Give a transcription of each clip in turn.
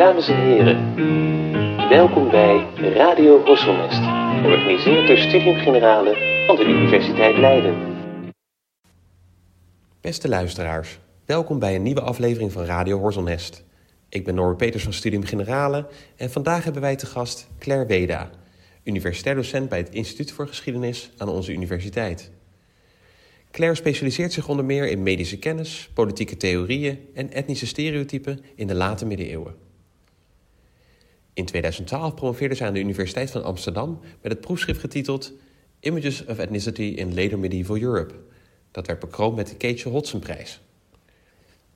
Dames en heren, welkom bij Radio Horselnest, georganiseerd door Studium Generale van de Universiteit Leiden. Beste luisteraars, welkom bij een nieuwe aflevering van Radio Horselnest. Ik ben Norbert Peters van Studium Generale en vandaag hebben wij te gast Claire Weda, universitair docent bij het Instituut voor Geschiedenis aan onze universiteit. Claire specialiseert zich onder meer in medische kennis, politieke theorieën en etnische stereotypen in de late middeleeuwen. In 2012 promoveerde zij aan de Universiteit van Amsterdam met het proefschrift getiteld Images of Ethnicity in Later Medieval Europe. Dat werd bekroond met de Keetje Hodgson-prijs.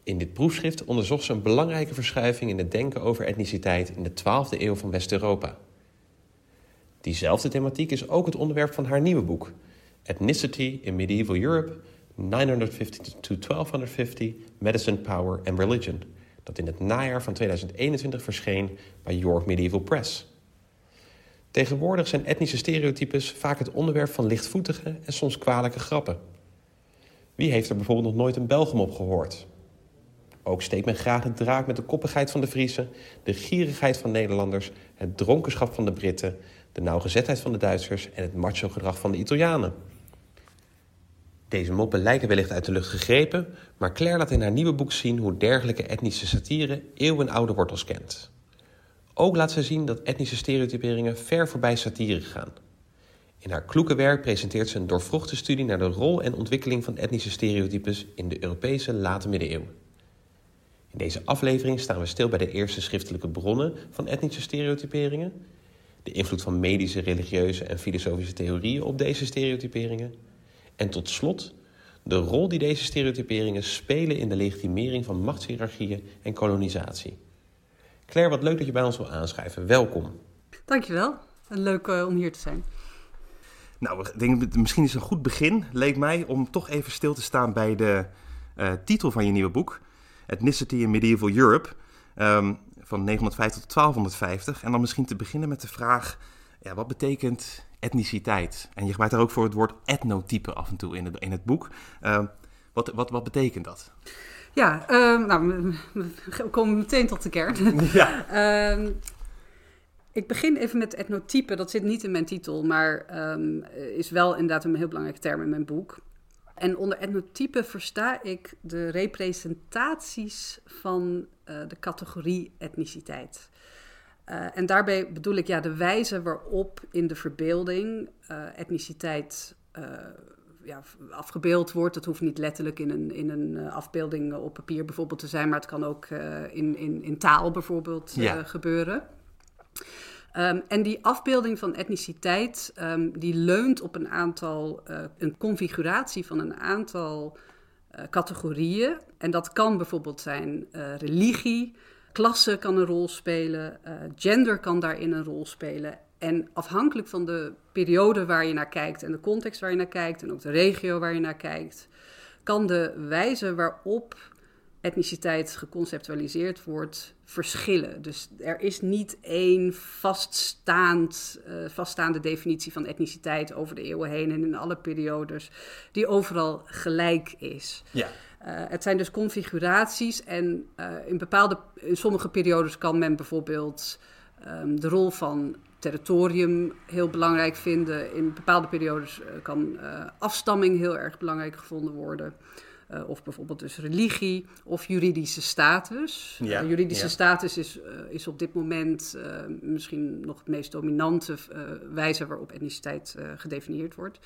In dit proefschrift onderzocht ze een belangrijke verschuiving in het denken over etniciteit in de 12e eeuw van West-Europa. Diezelfde thematiek is ook het onderwerp van haar nieuwe boek, Ethnicity in Medieval Europe, 950 to 1250, Medicine, Power and Religion, dat in het najaar van 2021 verscheen bij York Medieval Press. Tegenwoordig zijn etnische stereotypes vaak het onderwerp van lichtvoetige en soms kwalijke grappen. Wie heeft er bijvoorbeeld nog nooit een Belgum op gehoord? Ook steekt men graag de draak met de koppigheid van de Friesen, de gierigheid van Nederlanders, het dronkenschap van de Britten, de nauwgezetheid van de Duitsers en het macho-gedrag van de Italianen. Deze moppen lijken wellicht uit de lucht gegrepen, maar Claire laat in haar nieuwe boek zien hoe dergelijke etnische satire eeuwenoude wortels kent. Ook laat ze zien dat etnische stereotyperingen ver voorbij satire gaan. In haar kloeke werk presenteert ze een doorvrochte studie naar de rol en ontwikkeling van etnische stereotypes in de Europese late middeleeuwen. In deze aflevering staan we stil bij de eerste schriftelijke bronnen van etnische stereotyperingen, de invloed van medische, religieuze en filosofische theorieën op deze stereotyperingen en tot slot de rol die deze stereotyperingen spelen in de legitimering van machtshierarchieën en kolonisatie. Claire, wat leuk dat je bij ons wil aanschrijven. Welkom. Dankjewel. Leuk uh, om hier te zijn. Nou, ik denk, misschien is het een goed begin, leek mij, om toch even stil te staan bij de uh, titel van je nieuwe boek. Ethnicity in Medieval Europe, um, van 950 tot 1250. En dan misschien te beginnen met de vraag, ja, wat betekent etniciteit? En je gebruikt daar ook voor het woord etnotype af en toe in het, in het boek. Uh, wat, wat, wat betekent dat? Ja, uh, nou, we komen meteen tot de kern. Ja. uh, ik begin even met etnotype. Dat zit niet in mijn titel, maar um, is wel inderdaad een heel belangrijke term in mijn boek. En onder etnotype versta ik de representaties van uh, de categorie etniciteit. Uh, en daarbij bedoel ik ja, de wijze waarop in de verbeelding uh, etniciteit ja, afgebeeld wordt. Dat hoeft niet letterlijk in een, in een afbeelding op papier bijvoorbeeld te zijn, maar het kan ook in, in, in taal bijvoorbeeld ja. gebeuren. Um, en die afbeelding van etniciteit, um, die leunt op een aantal, een configuratie van een aantal categorieën. En dat kan bijvoorbeeld zijn religie, klasse kan een rol spelen, gender kan daarin een rol spelen. En afhankelijk van de periode waar je naar kijkt en de context waar je naar kijkt en ook de regio waar je naar kijkt, kan de wijze waarop etniciteit geconceptualiseerd wordt verschillen. Dus er is niet één vaststaand, uh, vaststaande definitie van etniciteit over de eeuwen heen en in alle periodes die overal gelijk is. Ja. Uh, het zijn dus configuraties en uh, in bepaalde, in sommige periodes kan men bijvoorbeeld um, de rol van territorium heel belangrijk vinden. In bepaalde periodes kan afstamming heel erg belangrijk gevonden worden. Of bijvoorbeeld dus religie of juridische status. Ja, juridische ja. status is, is op dit moment misschien nog het meest dominante wijze waarop etniciteit gedefinieerd wordt.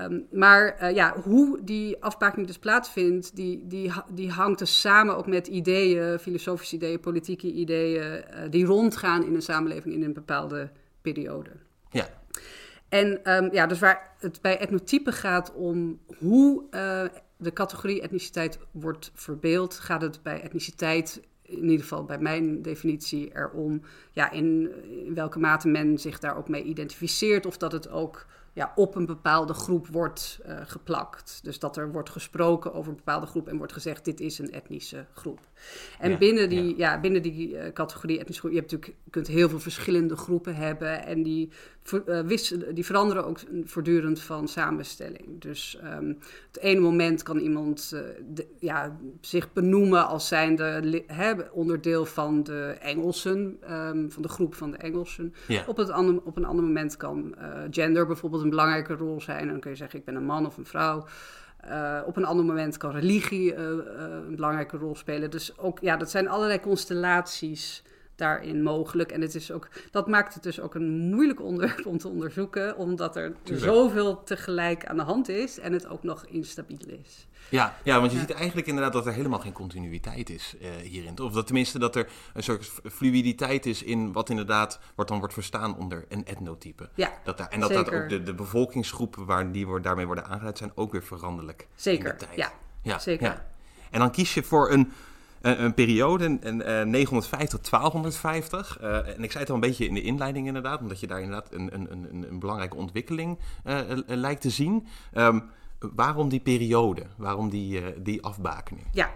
Um, maar ja, hoe die afbakening dus plaatsvindt, die, die, die hangt dus samen ook met ideeën, filosofische ideeën, politieke ideeën, die rondgaan in een samenleving in een bepaalde periode. Ja. En um, ja, dus waar het bij etnotypen gaat om hoe de categorie etniciteit wordt verbeeld, gaat het bij etniciteit, in ieder geval bij mijn definitie, erom ja, in, in welke mate men zich daar ook mee identificeert of dat het ook ja, op een bepaalde groep wordt uh, geplakt. Dus dat er wordt gesproken over een bepaalde groep en wordt gezegd: dit is een etnische groep. En ja, binnen die, ja. ja binnen die uh, categorie etnische groep, je, hebt natuurlijk, je kunt heel veel verschillende groepen hebben en die die veranderen ook voortdurend van samenstelling. Dus um, het ene moment kan iemand ja, zich benoemen als zijnde onderdeel van de Engelsen, um, van de groep van de Engelsen. Op, het andere, op een ander moment kan gender bijvoorbeeld een belangrijke rol zijn. En dan kun je zeggen, ik ben een man of een vrouw. Uh, op een ander moment kan religie een belangrijke rol spelen. Dus ook, ja, dat zijn allerlei constellaties daarin mogelijk. En het is ook, dat maakt het dus ook een moeilijk onderwerp om te onderzoeken, omdat er Tuurlijk. zoveel tegelijk aan de hand is en het ook nog instabiel is. Ja, ja want je ziet eigenlijk inderdaad dat er helemaal geen continuïteit is uh, hierin. Of dat tenminste dat er een soort fluiditeit is in wat inderdaad wat dan wordt verstaan onder een etnotype. Ja, dat daar, en dat, dat ook de, de bevolkingsgroepen waar die wordt, daarmee worden aangeduid zijn ook weer veranderlijk. Zeker, ja. ja. Zeker. Ja. En dan kies je voor een een, periode, een 950 tot 1250. Uh, en ik zei het al een beetje in de inleiding inderdaad, omdat je daar inderdaad een, een, een, belangrijke ontwikkeling uh, lijkt te zien. Um, waarom die periode? Waarom die, uh, die afbakening? Ja,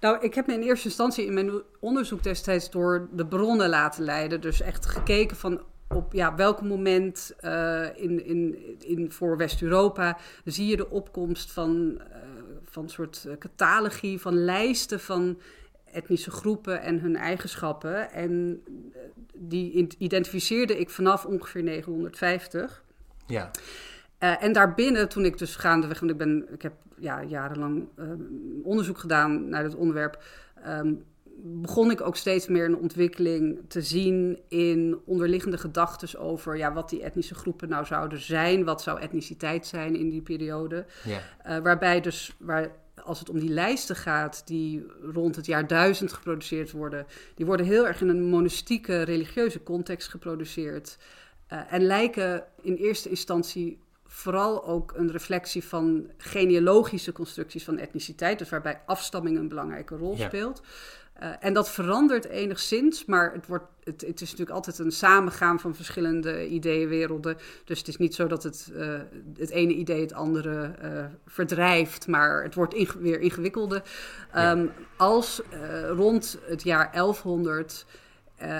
nou, ik heb me in eerste instantie in mijn onderzoek destijds door de bronnen laten leiden. Dus echt gekeken van op ja, welk moment in, in, in, voor West-Europa zie je de opkomst van, uh, van soort catalogie, van lijsten van etnische groepen en hun eigenschappen. En eh, die identificeerde ik vanaf ongeveer 950. Ja. Uh, en daarbinnen, toen ik dus gaandeweg, want ik, ben, ik heb ja, jarenlang uh, onderzoek gedaan naar dit onderwerp, um, begon ik ook steeds meer een ontwikkeling te zien in onderliggende gedachten over ja, wat die etnische groepen nou zouden zijn, wat zou etniciteit zijn in die periode. Ja. Uh, waarbij dus, waar als het om die lijsten gaat, die rond het jaar 1000 geproduceerd worden, die worden heel erg in een monastieke religieuze context geproduceerd. Uh, en lijken in eerste instantie vooral ook een reflectie van genealogische constructies van etniciteit, dus waarbij afstamming een belangrijke rol ja. speelt. Uh, en dat verandert enigszins, maar het, wordt, het, het, is natuurlijk altijd een samengaan van verschillende ideeënwerelden. Dus het is niet zo dat het, uh, het ene idee het andere uh, verdrijft, maar het wordt inge weer ingewikkelder. Um, ja. Als rond het jaar 1100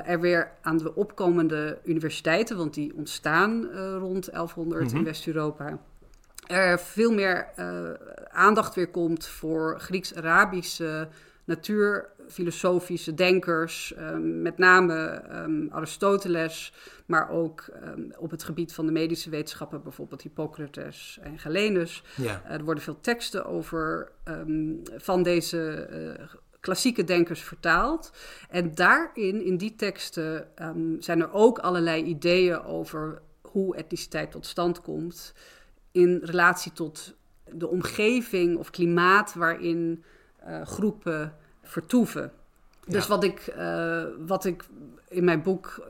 er weer aan de opkomende universiteiten, want die ontstaan rond 1100 mm -hmm. in West-Europa er veel meer uh, aandacht weer komt voor Grieks-Arabische natuurfilosofische denkers, um, met name um, Aristoteles, maar ook um, op het gebied van de medische wetenschappen, bijvoorbeeld Hippocrates en Galenus. Ja. Uh, er worden veel teksten over van deze uh, klassieke denkers vertaald. En daarin, in die teksten, zijn er ook allerlei ideeën over hoe etniciteit tot stand komt in relatie tot de omgeving of klimaat waarin groepen vertoeven. Ja. Dus wat ik, uh, wat ik in mijn boek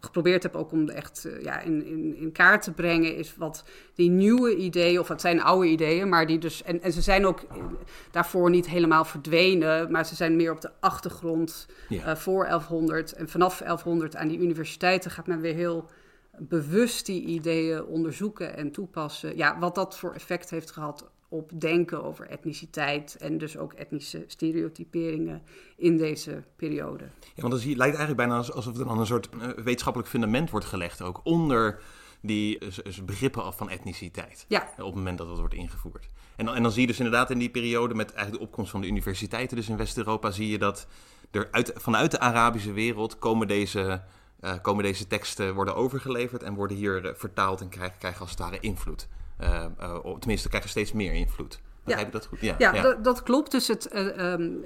geprobeerd heb ook om echt ja, in, in, in kaart te brengen, is wat die nieuwe ideeën, of het zijn oude ideeën, maar die dus, en, en ze zijn ook daarvoor niet helemaal verdwenen, maar ze zijn meer op de achtergrond ja. voor 1100. En vanaf 1100 aan die universiteiten gaat men weer heel bewust die ideeën onderzoeken en toepassen. Ja, wat dat voor effect heeft gehad op denken over etniciteit en dus ook etnische stereotyperingen in deze periode. Ja, want dan zie, lijkt eigenlijk bijna alsof er dan een soort uh, wetenschappelijk fundament wordt gelegd ook onder die uh, begrippen van etniciteit. Ja. Op het moment dat dat wordt ingevoerd. En dan, en dan zie je dus inderdaad in die periode met eigenlijk de opkomst van de universiteiten dus in West-Europa zie je dat er uit, vanuit de Arabische wereld komen deze uh, komen deze teksten worden overgeleverd en worden hier uh, vertaald en krijgen, krijgen als het ware invloed. Uh, tenminste, krijgen steeds meer invloed. Ja. dat goed? Ja, ja, ja. dat klopt. Dus het, um,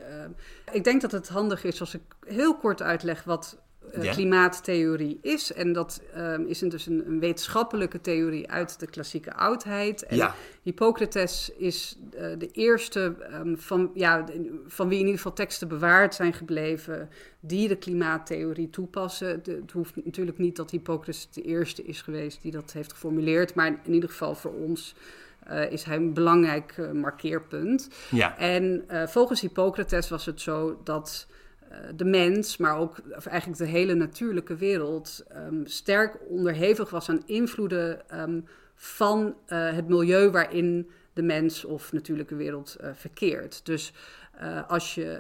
ik denk dat het handig is als ik heel kort uitleg wat ja. klimaattheorie is. En dat um, is een, dus een, een, wetenschappelijke theorie uit de klassieke oudheid. En ja. Hippocrates is uh, de eerste um, van, ja, van wie in ieder geval teksten bewaard zijn gebleven die de klimaattheorie toepassen. De, het hoeft natuurlijk niet dat Hippocrates de eerste is geweest die dat heeft geformuleerd, maar in ieder geval voor ons. Uh, is hij een belangrijk uh, markeerpunt. Ja. En volgens Hippocrates was het zo dat de mens, maar ook of eigenlijk de hele natuurlijke wereld, um, sterk onderhevig was aan invloeden um, van het milieu waarin de mens of natuurlijke wereld verkeert. Dus als je,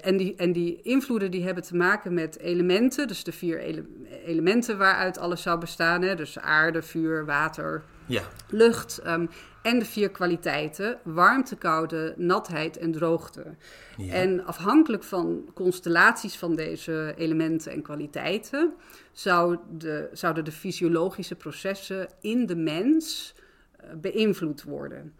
en, die, en die invloeden die hebben te maken met elementen, dus de vier elementen waaruit alles zou bestaan, hè, dus aarde, vuur, water, ja. lucht. Um, en de vier kwaliteiten: warmte, koude, natheid en droogte. En afhankelijk van constellaties van deze elementen en kwaliteiten zou de, zouden de fysiologische processen in de mens uh, beïnvloed worden.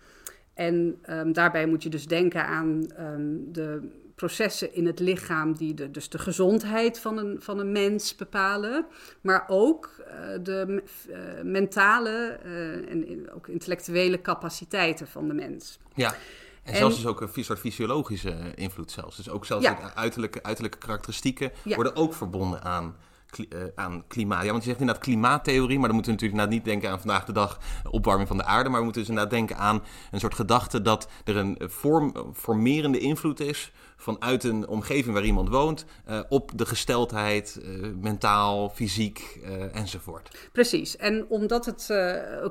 En um, daarbij moet je dus denken aan um, de processen in het lichaam die de, dus de gezondheid van een, van een mens bepalen, maar ook uh, de uh, mentale uh, en ook intellectuele capaciteiten van de mens. Ja. En, zelfs dus ook een soort fysiologische invloed zelfs. Dus ook zelfs ja. uiterlijke, uiterlijke karakteristieken ja. worden ook verbonden aan aan klimaat. Ja, want je zegt inderdaad klimaattheorie, maar dan moeten we natuurlijk niet denken aan vandaag de dag opwarming van de aarde, maar we moeten dus inderdaad denken aan een soort gedachte dat er een vorm, formerende invloed is vanuit een omgeving waar iemand woont uh, op de gesteldheid, uh, mentaal, fysiek uh, enzovoort. Precies. En omdat het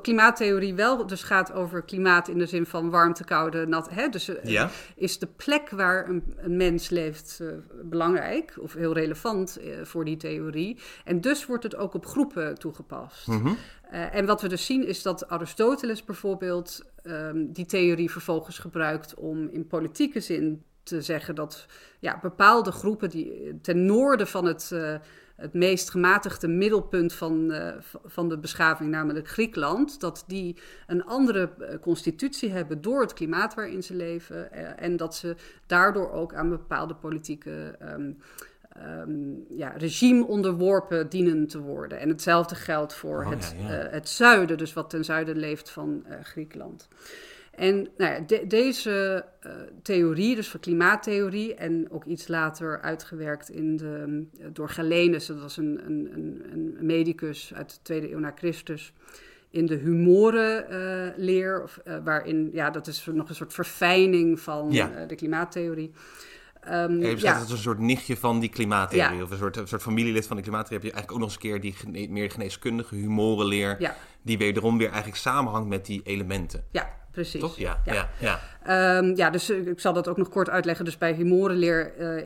klimaattheorie wel dus gaat over klimaat in de zin van warmte, koude, nat, hè, dus ja. is de plek waar een, een mens leeft belangrijk of heel relevant voor die theorie. En dus wordt het ook op groepen toegepast. Mm -hmm. en wat we dus zien is dat Aristoteles bijvoorbeeld um, die theorie vervolgens gebruikt om in politieke zin te zeggen dat ja, bepaalde groepen die ten noorden van het, uh, het meest gematigde middelpunt van, uh, van de beschaving, namelijk Griekenland, dat die een andere uh, constitutie hebben door het klimaat waarin ze leven en dat ze daardoor ook aan bepaalde politieke um, um, ja, regime onderworpen dienen te worden. En hetzelfde geldt voor oh, het, ja, ja. het zuiden, dus wat ten zuiden leeft van Griekenland. En nou ja, de, deze uh, theorie, dus van klimaattheorie, en ook iets later uitgewerkt in de, door Galenus, dat was een, een, een, medicus uit de tweede eeuw na Christus, in de humorenleer, uh, uh, waarin, ja, dat is nog een soort verfijning van ja. de klimaattheorie. Um, ja, ja. Dat is een soort nichtje van die klimaattheorie, ja. of een soort, een soort familielid van de klimaattheorie. Heb je eigenlijk ook nog eens een keer die gene meer geneeskundige humorenleer, ja. die wederom weer eigenlijk samenhangt met die elementen. Ja, precies. Toch? Ja, ja. ja, ja. Um, ja dus ik zal dat ook nog kort uitleggen. Dus bij humorenleer uh,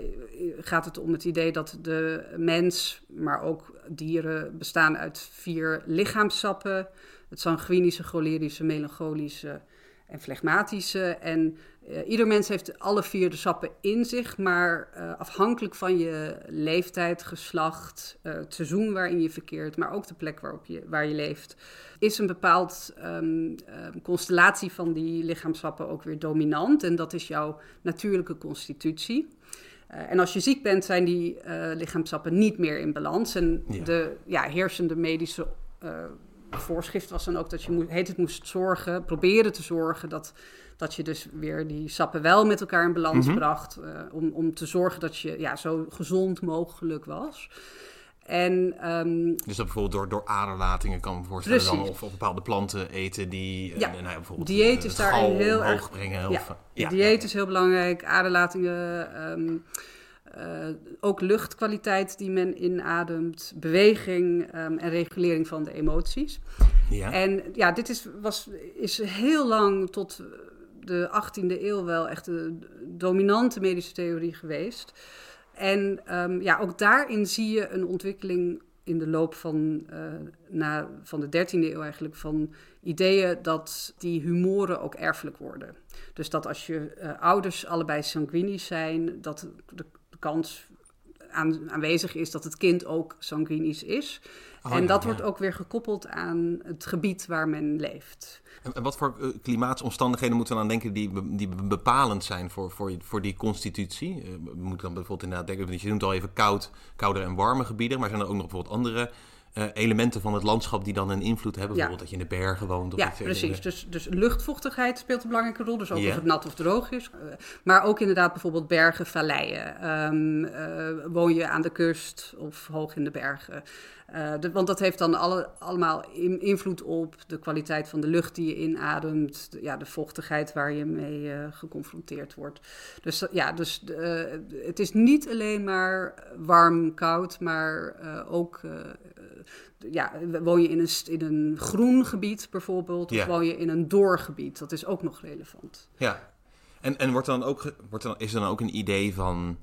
gaat het om het idee dat de mens, maar ook dieren, bestaan uit vier lichaamssappen. Het sanguinische, cholerische, melancholische en flegmatische. En ieder mens heeft alle vier de sappen in zich, maar uh, afhankelijk van je leeftijd, geslacht, uh, het seizoen waarin je verkeert, maar ook de plek waarop je, waar je leeft, is een bepaald um, constellatie van die lichaamsappen ook weer dominant. En dat is jouw natuurlijke constitutie. en als je ziek bent, zijn die lichaamsappen niet meer in balans. En ja. de ja, heersende medische voorschrift was dan ook dat je moest, heet het moest zorgen, proberen te zorgen dat, dat je dus weer die sappen wel met elkaar in balans mm -hmm. bracht. Uh, om, om te zorgen dat je ja, zo gezond mogelijk was. En, um, dus dat bijvoorbeeld door, door aderlatingen kan me voorstellen dan, of, of bepaalde planten eten die ja. uh, nou ja, bijvoorbeeld dieet is daarin heel erg brengen. Ja, of, ja, dieet is heel belangrijk, aderlatingen, um, uh, ook luchtkwaliteit die men inademt, beweging um, en regulering van de emoties. Ja. En ja, dit is, was, is heel lang tot de 18e eeuw wel echt de dominante medische theorie geweest. En um, ja, ook daarin zie je een ontwikkeling in de loop van, uh, na, van de 13e eeuw eigenlijk van ideeën dat die humoren ook erfelijk worden. Dus dat als je uh, ouders allebei sanguinisch zijn, dat de, de kans aan, aanwezig is dat het kind ook sanguinisch is. Oh, en ja, dat ja. wordt ook weer gekoppeld aan het gebied waar men leeft. En, wat voor uh, klimaatsomstandigheden moeten we aan denken die, die bepalend zijn voor, voor, voor die constitutie? Uh, we moeten dan bijvoorbeeld inderdaad denken, je noemt al even koud, koude en warme gebieden, maar zijn er ook nog bijvoorbeeld andere uh, elementen van het landschap die dan een invloed hebben. Bijvoorbeeld dat je in de bergen woont. Of ja, precies. Dus, dus luchtvochtigheid speelt een belangrijke rol. Dus ook yeah. of het nat of droog is. Uh, maar ook inderdaad bijvoorbeeld bergen, valleien. Um, uh, woon je aan de kust of hoog in de bergen. De, want dat heeft dan alle, allemaal in, invloed op de kwaliteit van de lucht die je inademt. De, ja, de vochtigheid waar je mee geconfronteerd wordt. Dus ja, dus het is niet alleen maar warm, koud, maar ook ja, woon je in een, in een groen gebied bijvoorbeeld, Ja. of woon je in een doorgebied? Dat is ook nog relevant. Ja. En, en wordt dan ook, wordt dan, is er dan ook een idee van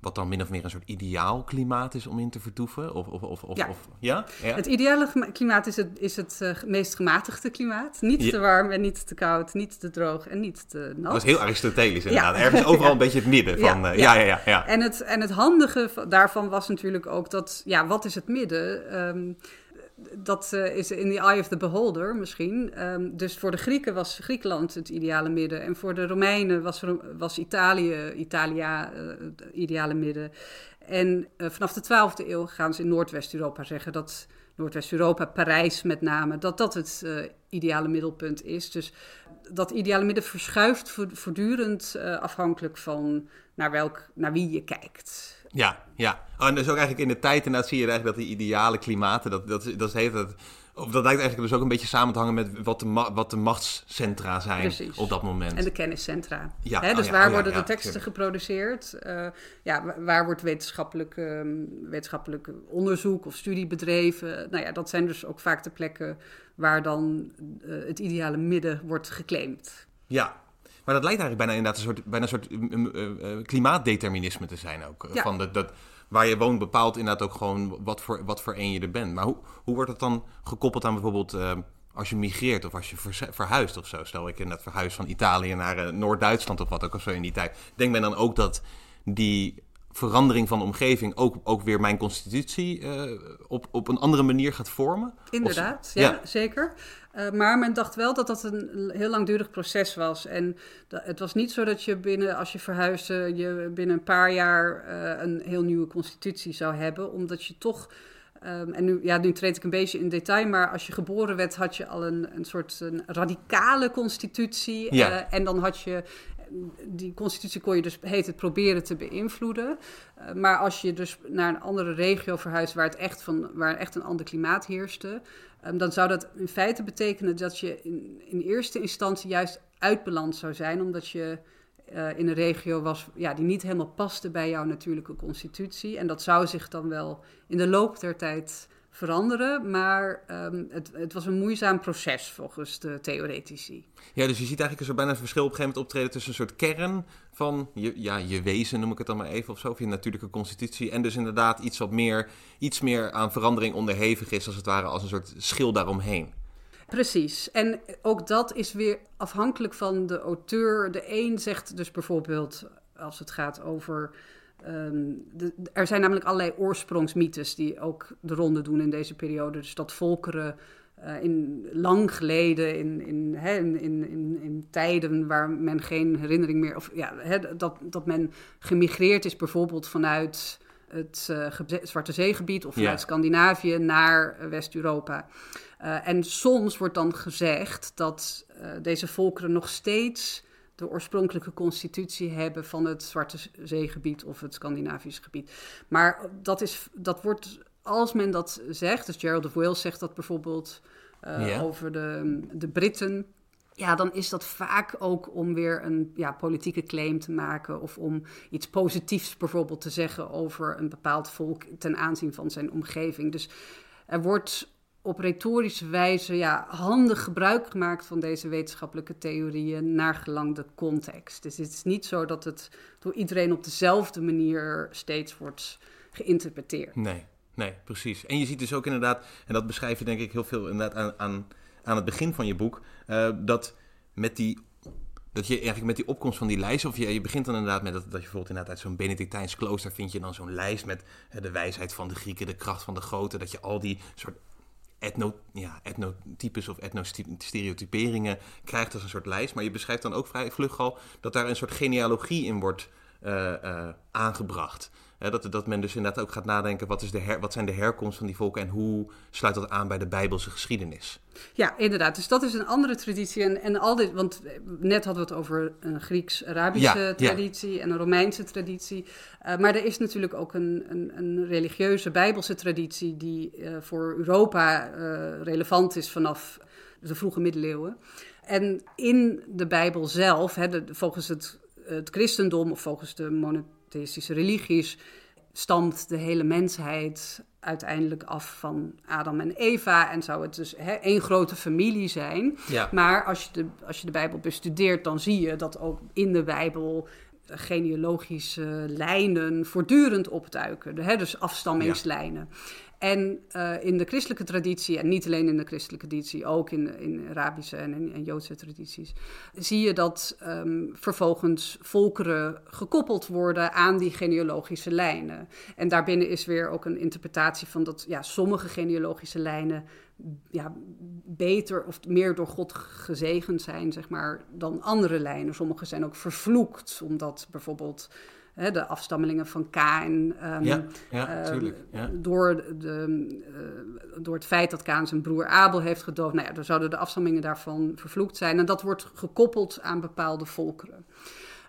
wat dan min of meer een soort ideaal klimaat is om in te vertoeven? Of, of, of, of, Ja. of- ja? ja? Het ideale klimaat is het, is het eh, meest gematigde klimaat. Niet Ja. te warm en niet te koud, niet te droog en niet te nat. Dat is heel Aristotelisch inderdaad. Ja. Ergens overal een beetje het midden Ja, van... eh, ja. ja, ja. En het, en het handige va- daarvan was natuurlijk ook dat, ja, wat is het midden? Ehm, dat eh, is in the eye of the beholder misschien. Ehm, dus voor de Grieken was Griekenland het ideale midden. En voor de Romeinen was, was Italië, Italia eh, het ideale midden. En eh, vanaf de 12e eeuw gaan ze in Noordwest-Europa zeggen dat Noordwest-Europa, Parijs met name, dat dat het ideale middelpunt is. Dus dat ideale midden verschuift vo- voortdurend afhankelijk van naar, welk, naar wie je kijkt. Ja, ja. Oh, en dus ook eigenlijk in de tijd inderdaad zie je eigenlijk dat die ideale klimaten, dat, dat, dat, heeft het, of dat lijkt eigenlijk dus ook een beetje samen te hangen met wat de, ma- wat de machtscentra zijn Precies. op dat moment. En de kenniscentra. Ja, Hè, oh dus ja, waar oh worden ja, de teksten tuurlijk. geproduceerd? Eh, ja, wa- waar wordt wetenschappelijk, ehm, wetenschappelijk onderzoek of studie bedreven? Nou ja, dat zijn dus ook vaak de plekken waar dan eh, het ideale midden wordt geclaimd. Ja, maar dat lijkt eigenlijk bijna inderdaad een soort, bijna een soort um, um, uh, uh, klimaatdeterminisme te zijn ook. Ja. Van dat, dat, waar je woont bepaalt inderdaad ook gewoon wat voor, wat voor een je er bent. Maar hoe, hoe wordt het dan gekoppeld aan bijvoorbeeld eh, als je migreert of als je verhuist of zo? Stel ik inderdaad verhuis van Italië naar eh, Noord-Duitsland of wat ook of zo in die tijd. Denkt men dan ook dat die verandering van de omgeving ook, ook weer mijn constitutie eh, op, op een andere manier gaat vormen? Inderdaad, Of- ja, ja. zeker. Eh, maar men dacht wel dat dat een heel langdurig proces was. En da- het was niet zo dat je binnen, als je verhuisde, je binnen een paar jaar eh, een heel nieuwe constitutie zou hebben. Omdat je toch, ehm, en nu, ja, nu treed ik een beetje in detail, maar als je geboren werd, had je al een, een soort een radicale constitutie. Ja. En dan had je die constitutie kon je dus, heet het, proberen te beïnvloeden. Uh, maar als je dus naar een andere regio verhuist waar, het echt, van, waar echt een ander klimaat heerste, um, dan zou dat in feite betekenen dat je in, in eerste instantie juist uitbeland zou zijn, omdat je uh, in een regio was ja, die niet helemaal paste bij jouw natuurlijke constitutie. En dat zou zich dan wel in de loop der tijd veranderen, maar um, het, het, was een moeizaam proces volgens de theoretici. Ja, dus je ziet eigenlijk zo bijna een verschil op een gegeven moment optreden tussen een soort kern van je, ja, je wezen, noem ik het dan maar even, of zo, of je natuurlijke constitutie, en dus inderdaad iets wat meer, iets meer aan verandering onderhevig is, als het ware als een soort schil daaromheen. Precies. En ook dat is weer afhankelijk van de auteur. De een zegt dus bijvoorbeeld, als het gaat over Um, de, er zijn namelijk allerlei oorsprongsmythes die ook de ronde doen in deze periode. Dus dat volkeren uh, in, lang geleden, in, in, hè, in, in, in, tijden waar men geen herinnering meer... of ja, hè, dat, dat men gemigreerd is bijvoorbeeld vanuit het uh, Zwarte Zeegebied... of vanuit ja. Scandinavië naar West-Europa. Uh, en soms wordt dan gezegd dat deze volkeren nog steeds de oorspronkelijke constitutie hebben van het Zwarte Zeegebied of het Scandinavisch gebied. Maar dat, is, dat wordt, als men dat zegt, dus Gerald of Wales zegt dat bijvoorbeeld uh, yeah. over de, de Britten. Ja, dan is dat vaak ook om weer een ja, politieke claim te maken of om iets positiefs bijvoorbeeld te zeggen over een bepaald volk ten aanzien van zijn omgeving. Dus er wordt op retorische wijze ja, handig gebruik gemaakt van deze wetenschappelijke theorieën naar gelang de context. Dus het is niet zo dat het door iedereen op dezelfde manier steeds wordt geïnterpreteerd. Nee, nee, precies. En je ziet dus ook inderdaad, en dat beschrijf je denk ik heel veel inderdaad aan, aan, aan het begin van je boek, uh, dat met die dat je eigenlijk met die opkomst van die lijst, of je, je begint dan inderdaad met dat, dat je bijvoorbeeld inderdaad uit zo'n Benedictijns klooster vind je dan zo'n lijst met uh, de wijsheid van de Grieken, de kracht van de goten, dat je al die soort etno, ja, etnotypes of etnostereotyperingen krijgt als een soort lijst. Maar je beschrijft dan ook vrij vlug al dat daar een soort genealogie in wordt uh, uh, aangebracht. Dat, dat men dus inderdaad ook gaat nadenken, wat, is de her, wat zijn de herkomst van die volken en hoe sluit dat aan bij de Bijbelse geschiedenis? Ja, inderdaad. Dus dat is een andere traditie. En, en al dit, want net hadden we het over een Grieks-Arabische ja, traditie ja. en een Romeinse traditie. Uh, maar er is natuurlijk ook een, een, een religieuze Bijbelse traditie die uh, voor Europa uh, relevant is vanaf de vroege middeleeuwen. En in de Bijbel zelf, hè, de, volgens het, het christendom of volgens de monotheïstische religies, stamt de hele mensheid uiteindelijk af van Adam en Eva en zou het dus hè, één grote familie zijn. Ja. Maar als je, de, als je de Bijbel bestudeert, dan zie je dat ook in de Bijbel genealogische lijnen voortdurend opduiken. Hè, dus afstammingslijnen. En uh, in de christelijke traditie, en niet alleen in de christelijke traditie, ook in, in Arabische en, in, Joodse tradities, zie je dat um, vervolgens volkeren gekoppeld worden aan die genealogische lijnen. En daarbinnen is weer ook een interpretatie van dat ja, sommige genealogische lijnen ja, beter of meer door God gezegend zijn, zeg maar, dan andere lijnen. Sommige zijn ook vervloekt, omdat bijvoorbeeld hè, de afstammelingen van Kain. Um, ja, ja, tuurlijk. Ja. Door, de, uh, door het feit dat Kaan zijn broer Abel heeft gedood. Nou ja, dan zouden de afstammelingen daarvan vervloekt zijn. En dat wordt gekoppeld aan bepaalde volkeren.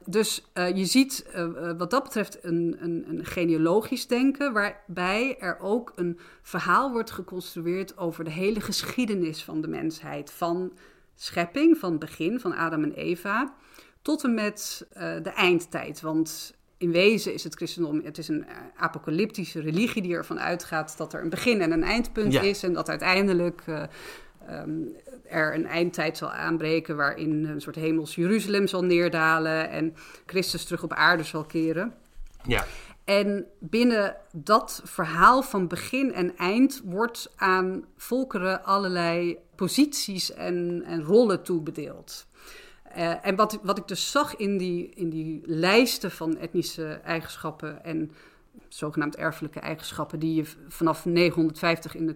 Dus uh, je ziet uh, wat dat betreft een, een, een, genealogisch denken, waarbij er ook een verhaal wordt geconstrueerd over de hele geschiedenis van de mensheid. Van schepping, van het begin, van Adam en Eva, tot en met uh, de eindtijd. Want in wezen is het christendom, het is een apocalyptische religie die ervan uitgaat dat er een begin en een eindpunt Ja. is. En dat uiteindelijk uh, um, er een eindtijd zal aanbreken waarin een soort hemels Jeruzalem zal neerdalen en Christus terug op aarde zal keren. Ja. En binnen dat verhaal van begin en eind wordt aan volkeren allerlei posities en, en rollen toebedeeld. Uh, en wat, wat ik dus zag in die, in die lijsten van etnische eigenschappen en zogenaamd erfelijke eigenschappen, die je vanaf 950 in de,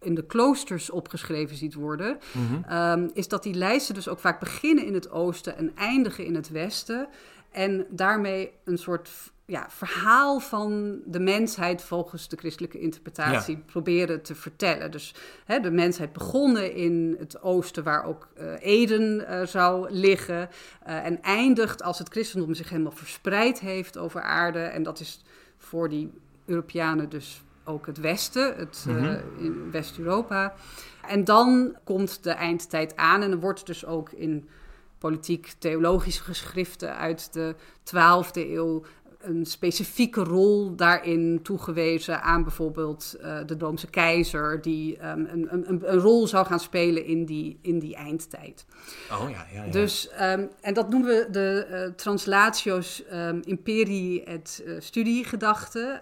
in de kloosters opgeschreven ziet worden, Mhm. um, is dat die lijsten dus ook vaak beginnen in het oosten en eindigen in het westen. En daarmee een soort ja, verhaal van de mensheid volgens de christelijke interpretatie Ja. proberen te vertellen. Dus hè, de mensheid begonnen in het oosten, waar ook eh, Eden eh, zou liggen, eh, en eindigt als het christendom zich helemaal verspreid heeft over aarde. En dat is voor die Europeanen dus ook het Westen, het, Mhm. in West-Europa. En dan komt de eindtijd aan en er wordt dus ook in politiek-theologische geschriften uit de 12e eeuw een specifieke rol daarin toegewezen aan bijvoorbeeld uh, de Roomse keizer, die um, een, een, een, rol zou gaan spelen in die, in die eindtijd. Oh ja, ja, ja. Dus, um, en dat noemen we de uh, translatio's um, imperii et uh, studiegedachte.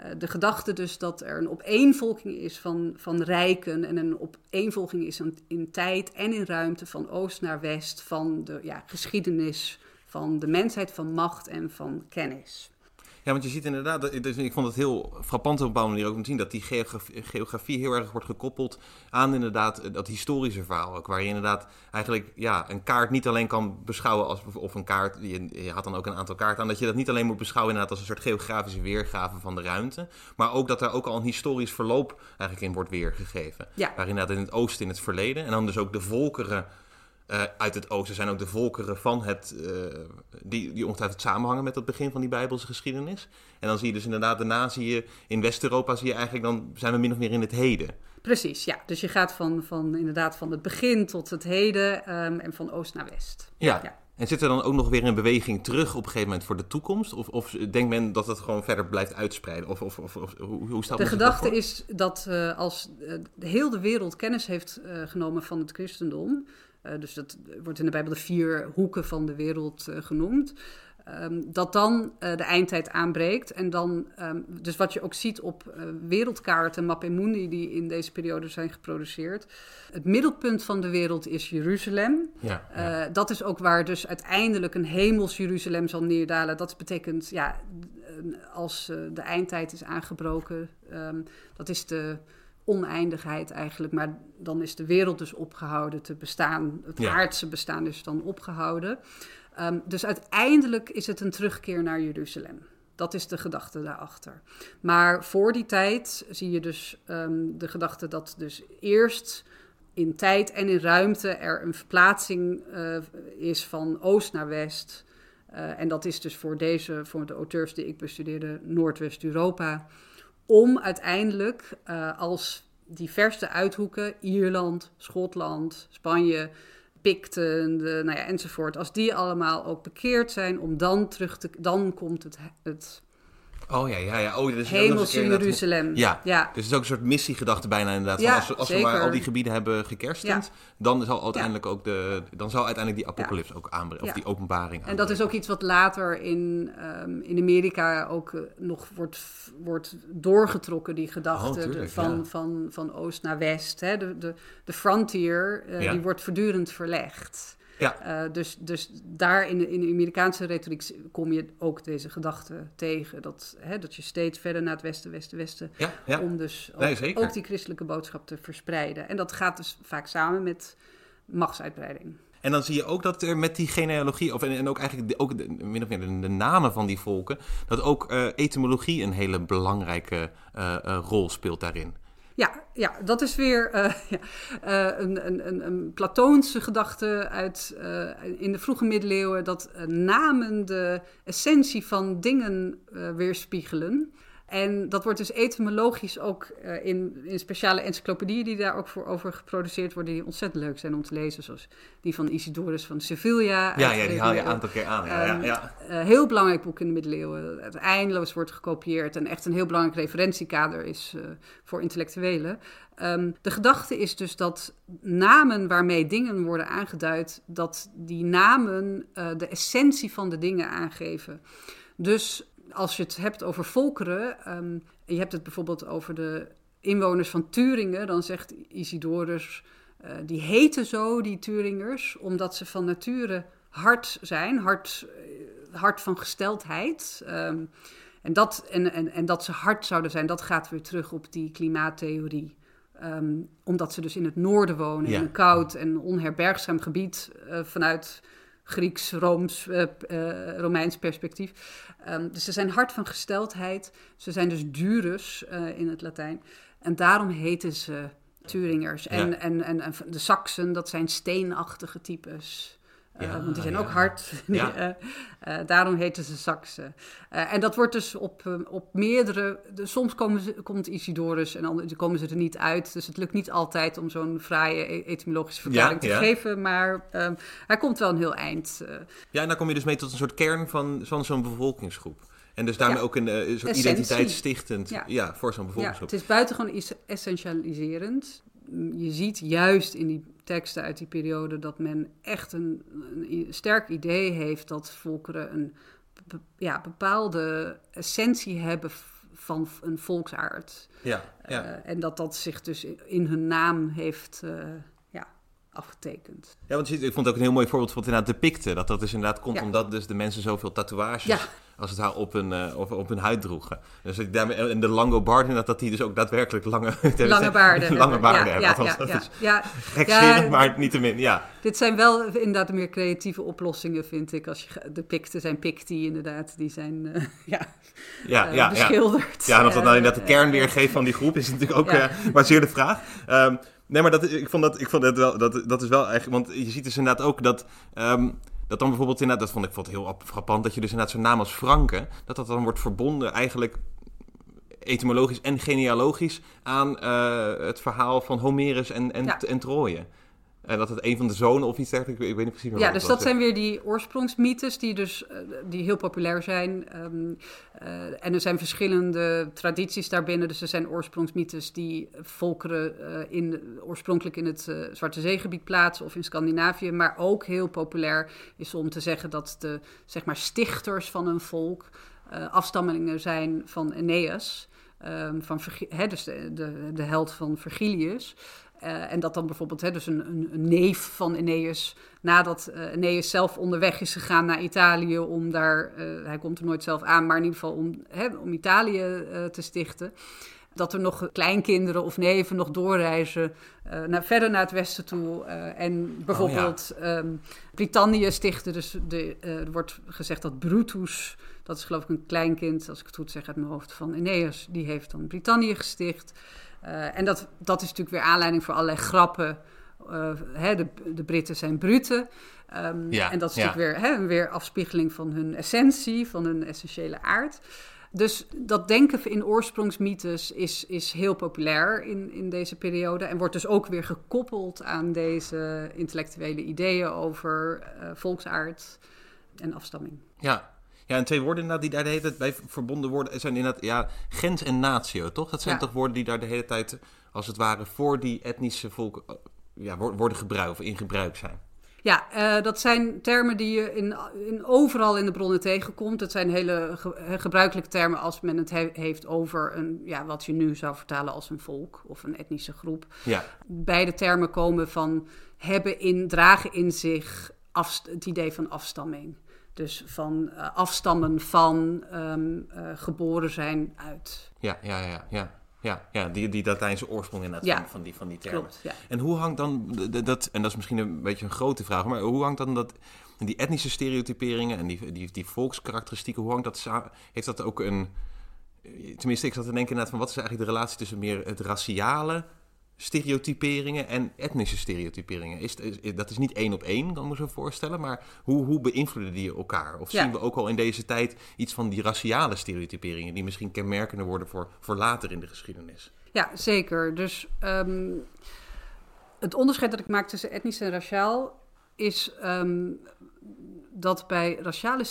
Uh, de gedachte dus dat er een opeenvolging is van, van rijken en een opeenvolging is in, in tijd en in ruimte van oost naar west van de ja, geschiedenis van de mensheid, van macht en van kennis. Ja, want je ziet inderdaad, dus ik vond het heel frappant op een bepaalde manier ook om te zien dat die geografie, geografie heel erg wordt gekoppeld aan inderdaad dat historische verhaal ook. Waar je inderdaad eigenlijk ja, een kaart niet alleen kan beschouwen als, of een kaart, je, je had dan ook een aantal kaarten aan, dat je dat niet alleen moet beschouwen inderdaad als een soort geografische weergave van de ruimte, maar ook dat er ook al een historisch verloop eigenlijk in wordt weergegeven. Ja. Waar inderdaad in het oosten in het verleden en dan dus ook de volkeren uh, uit het oosten zijn ook de volkeren van het, uh, die, die ongetwijfeld samenhangen met het begin van die Bijbelse geschiedenis. En dan zie je dus inderdaad, daarna zie je in West-Europa, zie je eigenlijk, dan zijn we min of meer in het heden. Precies, ja. Dus je gaat van, van inderdaad van het begin tot het heden um, en van oost naar west. Ja. ja. En zit er dan ook nog weer een beweging terug op een gegeven moment voor de toekomst? Of, of denkt men dat het gewoon verder blijft uitspreiden? Of, of, of, of hoe, hoe staat De gedachte is dat uh, als uh, heel de wereld kennis heeft uh, genomen van het christendom, dus dat wordt in de Bijbel de vier hoeken van de wereld uh, genoemd. Um, dat dan uh, de eindtijd aanbreekt. En dan, um, dus wat je ook ziet op wereldkaarten, mappemundi die in deze periode zijn geproduceerd. Het middelpunt van de wereld is Jeruzalem. Ja, ja. dat is ook waar dus uiteindelijk een hemels Jeruzalem zal neerdalen. Dat betekent, ja, als de eindtijd is aangebroken, um, dat is de oneindigheid eigenlijk. Maar dan is de wereld dus opgehouden te bestaan. Het Ja. aardse bestaan is dan opgehouden. Um, dus uiteindelijk is het een terugkeer naar Jeruzalem. Dat is de gedachte daarachter. Maar voor die tijd zie je dus um, de gedachte dat dus eerst in tijd en in ruimte er een verplaatsing uh, is van oost naar west. Uh, en dat is dus voor deze, voor de auteurs die ik bestudeerde, Noordwest-Europa om uiteindelijk uh, als die verste uithoeken, Ierland, Schotland, Spanje, Picten, de, nou ja, enzovoort, als die allemaal ook bekeerd zijn, om dan terug te, dan komt het, het Oh ja, ja, ja. Oh, dus Hemelse Jeruzalem. Ja. ja, dus het is ook een soort missiegedachte bijna inderdaad. Ja, als, als we maar al die gebieden hebben gekerstend, dan zal uiteindelijk ook de, dan zal uiteindelijk die apocalyps ook aanbrengen, of die openbaring En dat is ook iets wat later in, um, in Amerika ook uh, nog wordt, wordt doorgetrokken, die gedachte oh, van, van, van oost naar west. Hè? De, de, de frontier, uh, die wordt voortdurend verlegd. Ja. Uh, dus, dus daar in de, in de Amerikaanse retoriek kom je ook deze gedachte tegen. Dat, hè, dat je steeds verder naar het westen, westen, westen. Ja, ja. Om dus ook, ook, die christelijke boodschap te verspreiden. En dat gaat dus vaak samen met machtsuitbreiding. En dan zie je ook dat er met die genealogie, of, en, ook eigenlijk de, ook de, min of meer de, namen van die volken, dat ook uh, etymologie een hele belangrijke uh, rol speelt daarin. Ja, ja, dat is weer uh, ja, uh, een, een, een, Platoonse gedachte uit uh, in de vroege middeleeuwen dat namen de essentie van dingen weerspiegelen. En dat wordt dus etymologisch ook uh, in, in speciale encyclopedieën die daar ook voor over geproduceerd worden, die ontzettend leuk zijn om te lezen, zoals die van Isidorus van Sevilla. Ja, ja die haal je een aantal keer aan. Ja, ja, ja. Uh, heel belangrijk boek in de middeleeuwen. Het eindeloos wordt gekopieerd en echt een heel belangrijk referentiekader is uh, voor intellectuelen. Um, de gedachte is dus dat namen waarmee dingen worden aangeduid, dat die namen de essentie van de dingen aangeven. Dus als je het hebt over volkeren, um, je hebt het bijvoorbeeld over de inwoners van Turingen, dan zegt Isidorus, uh, die heten zo, die Turingers, omdat ze van nature hard zijn, hard, uh, hard van gesteldheid. Um, en, dat, en, en, en dat ze hard zouden zijn, dat gaat weer terug op die klimaattheorie. Um, omdat ze dus in het noorden wonen, in een koud en onherbergzaam gebied, uh, vanuit Grieks, Rooms, uh, uh, Romeins perspectief. Um, dus ze zijn hard van gesteldheid. Ze zijn dus durus uh, in het Latijn. En daarom heten ze Turingers. En, ja. en, en, en, de Saksen, dat zijn steenachtige types. Ja, uh, want die zijn ja. ook hard. Ja. uh, uh, daarom heten ze Saksen. en dat wordt dus op, op meerdere... De, soms komen ze, komt Isidorus en dan komen ze er niet uit. Dus het lukt niet altijd om zo'n fraaie e-, etymologische verklaring te geven. Maar um, hij komt wel een heel eind. ja, en dan kom je dus mee tot een soort kern van, van zo'n bevolkingsgroep. En dus daarmee ook een soort identiteitsstichtend ja. voor zo'n bevolkingsgroep. het is buitengewoon essentialiserend. Je ziet juist in die teksten uit die periode dat men echt een, een sterk idee heeft dat volkeren een ja, bepaalde essentie hebben van een volksaard. Ja, ja. Uh, en dat dat zich dus in hun naam heeft uh, afgetekend. Ja, want ik vond het ook een heel mooi voorbeeld van inderdaad de Picten. Dat dat dus inderdaad komt ja. omdat dus de mensen zoveel tatoeages... Ja als het haar op hun, uh, op, op hun huid droegen. Dus daarmee, en de Langobarden, dat, dat die dus ook daadwerkelijk lange, lange baarden lange baarden ja, hebben. Ja, ja, ja, ja. Gekscherend, maar niet te min, ja. Dit zijn wel inderdaad meer creatieve oplossingen, vind ik. Als je, de picten zijn picti inderdaad, die zijn uh, ja, ja, uh, ja, beschilderd. Ja, en of dat nou inderdaad de kern weergeeft van die groep, is natuurlijk ook maar zeer de vraag. Um, nee, maar dat, ik vond dat, ik vond dat wel, dat, dat is wel eigenlijk, want je ziet dus inderdaad ook dat... Um, dat dan bijvoorbeeld inderdaad, dat vond ik vond heel frappant, dat je dus inderdaad zo'n naam als Franke, dat dat dan wordt verbonden eigenlijk etymologisch en genealogisch aan uh, het verhaal van Homerus en, en, ja. en Troje. En dat het een van de zonen of iets dergelijks, ik, ik weet niet precies meer Ja, dus dat zijn weer die oorsprongsmythes die dus uh, die heel populair zijn. Um, uh, en er zijn verschillende tradities daarbinnen. Dus er zijn oorsprongsmythes die volkeren uh, in, oorspronkelijk in het Zwarte Zeegebied plaatsen of in Scandinavië. Maar ook heel populair is om te zeggen dat de zeg maar, stichters van een volk afstammelingen zijn van Aeneas. Um, van, hè, dus de, de, de held van Virgilius. Uh, en dat dan bijvoorbeeld hè, dus een, een, een, neef van Aeneas, nadat uh, Aeneas zelf onderweg is gegaan naar Italië om daar, uh, hij komt er nooit zelf aan, maar in ieder geval om, hè, om Italië te stichten. Dat er nog kleinkinderen of neven nog doorreizen naar, verder naar het westen toe. en bijvoorbeeld oh, ja. um, Britannië stichten. Dus de, er wordt gezegd dat Brutus, dat is geloof ik een kleinkind, als ik het goed zeg uit mijn hoofd, van Aeneas, die heeft dan Britannië gesticht. Uh, en dat, dat is natuurlijk weer aanleiding voor allerlei grappen. Uh, hè, de, de Britten zijn bruten. Um, ja, en dat is ja. natuurlijk weer, hè, weer afspiegeling van hun essentie, van hun essentiële aard. Dus dat denken in oorsprongsmythes is, is heel populair in, in deze periode. En wordt dus ook weer gekoppeld aan deze intellectuele ideeën over uh, volksaard en afstamming. Ja, Ja, en twee woorden inderdaad die daar de hele tijd bij verbonden worden zijn inderdaad ja, gens en natio, toch? Dat zijn Ja. toch woorden die daar de hele tijd, als het ware, voor die etnische volken eh, ja, wo- worden gebruikt of in gebruik zijn. Ja, eh, dat zijn termen die je in, in overal in de bronnen tegenkomt. Het zijn hele ge- eh, gebruikelijke termen als men het he- heeft over een, ja, wat je nu zou vertalen als een volk of een etnische groep. Ja, Beide termen komen van hebben in, dragen in zich afst- het idee van afstamming. Dus van eh, afstammen van, ehm, eh, geboren zijn uit. ja, ja, ja, ja. Ja, ja die, die Latijnse oorsprong inderdaad Ja. van, van, die, van die termen. Klopt, ja. En hoe hangt dan dat, en dat is misschien een beetje een grote vraag, maar hoe hangt dan dat, die etnische stereotyperingen en die, die, die volkskarakteristieken, hoe hangt dat samen? Heeft dat ook een, tenminste ik zat te denken inderdaad van wat is eigenlijk de relatie tussen meer het raciale stereotyperingen en etnische stereotyperingen? Is, is, dat is niet één op één, kan ik me zo voorstellen, maar hoe, hoe beïnvloeden die elkaar? Of Ja. zien we ook al in deze tijd iets van die raciale stereotyperingen die misschien kenmerkender worden voor, voor later in de geschiedenis? Ja, zeker. Dus ehm, het onderscheid dat ik maak tussen etnisch en raciaal is ehm, dat bij raciale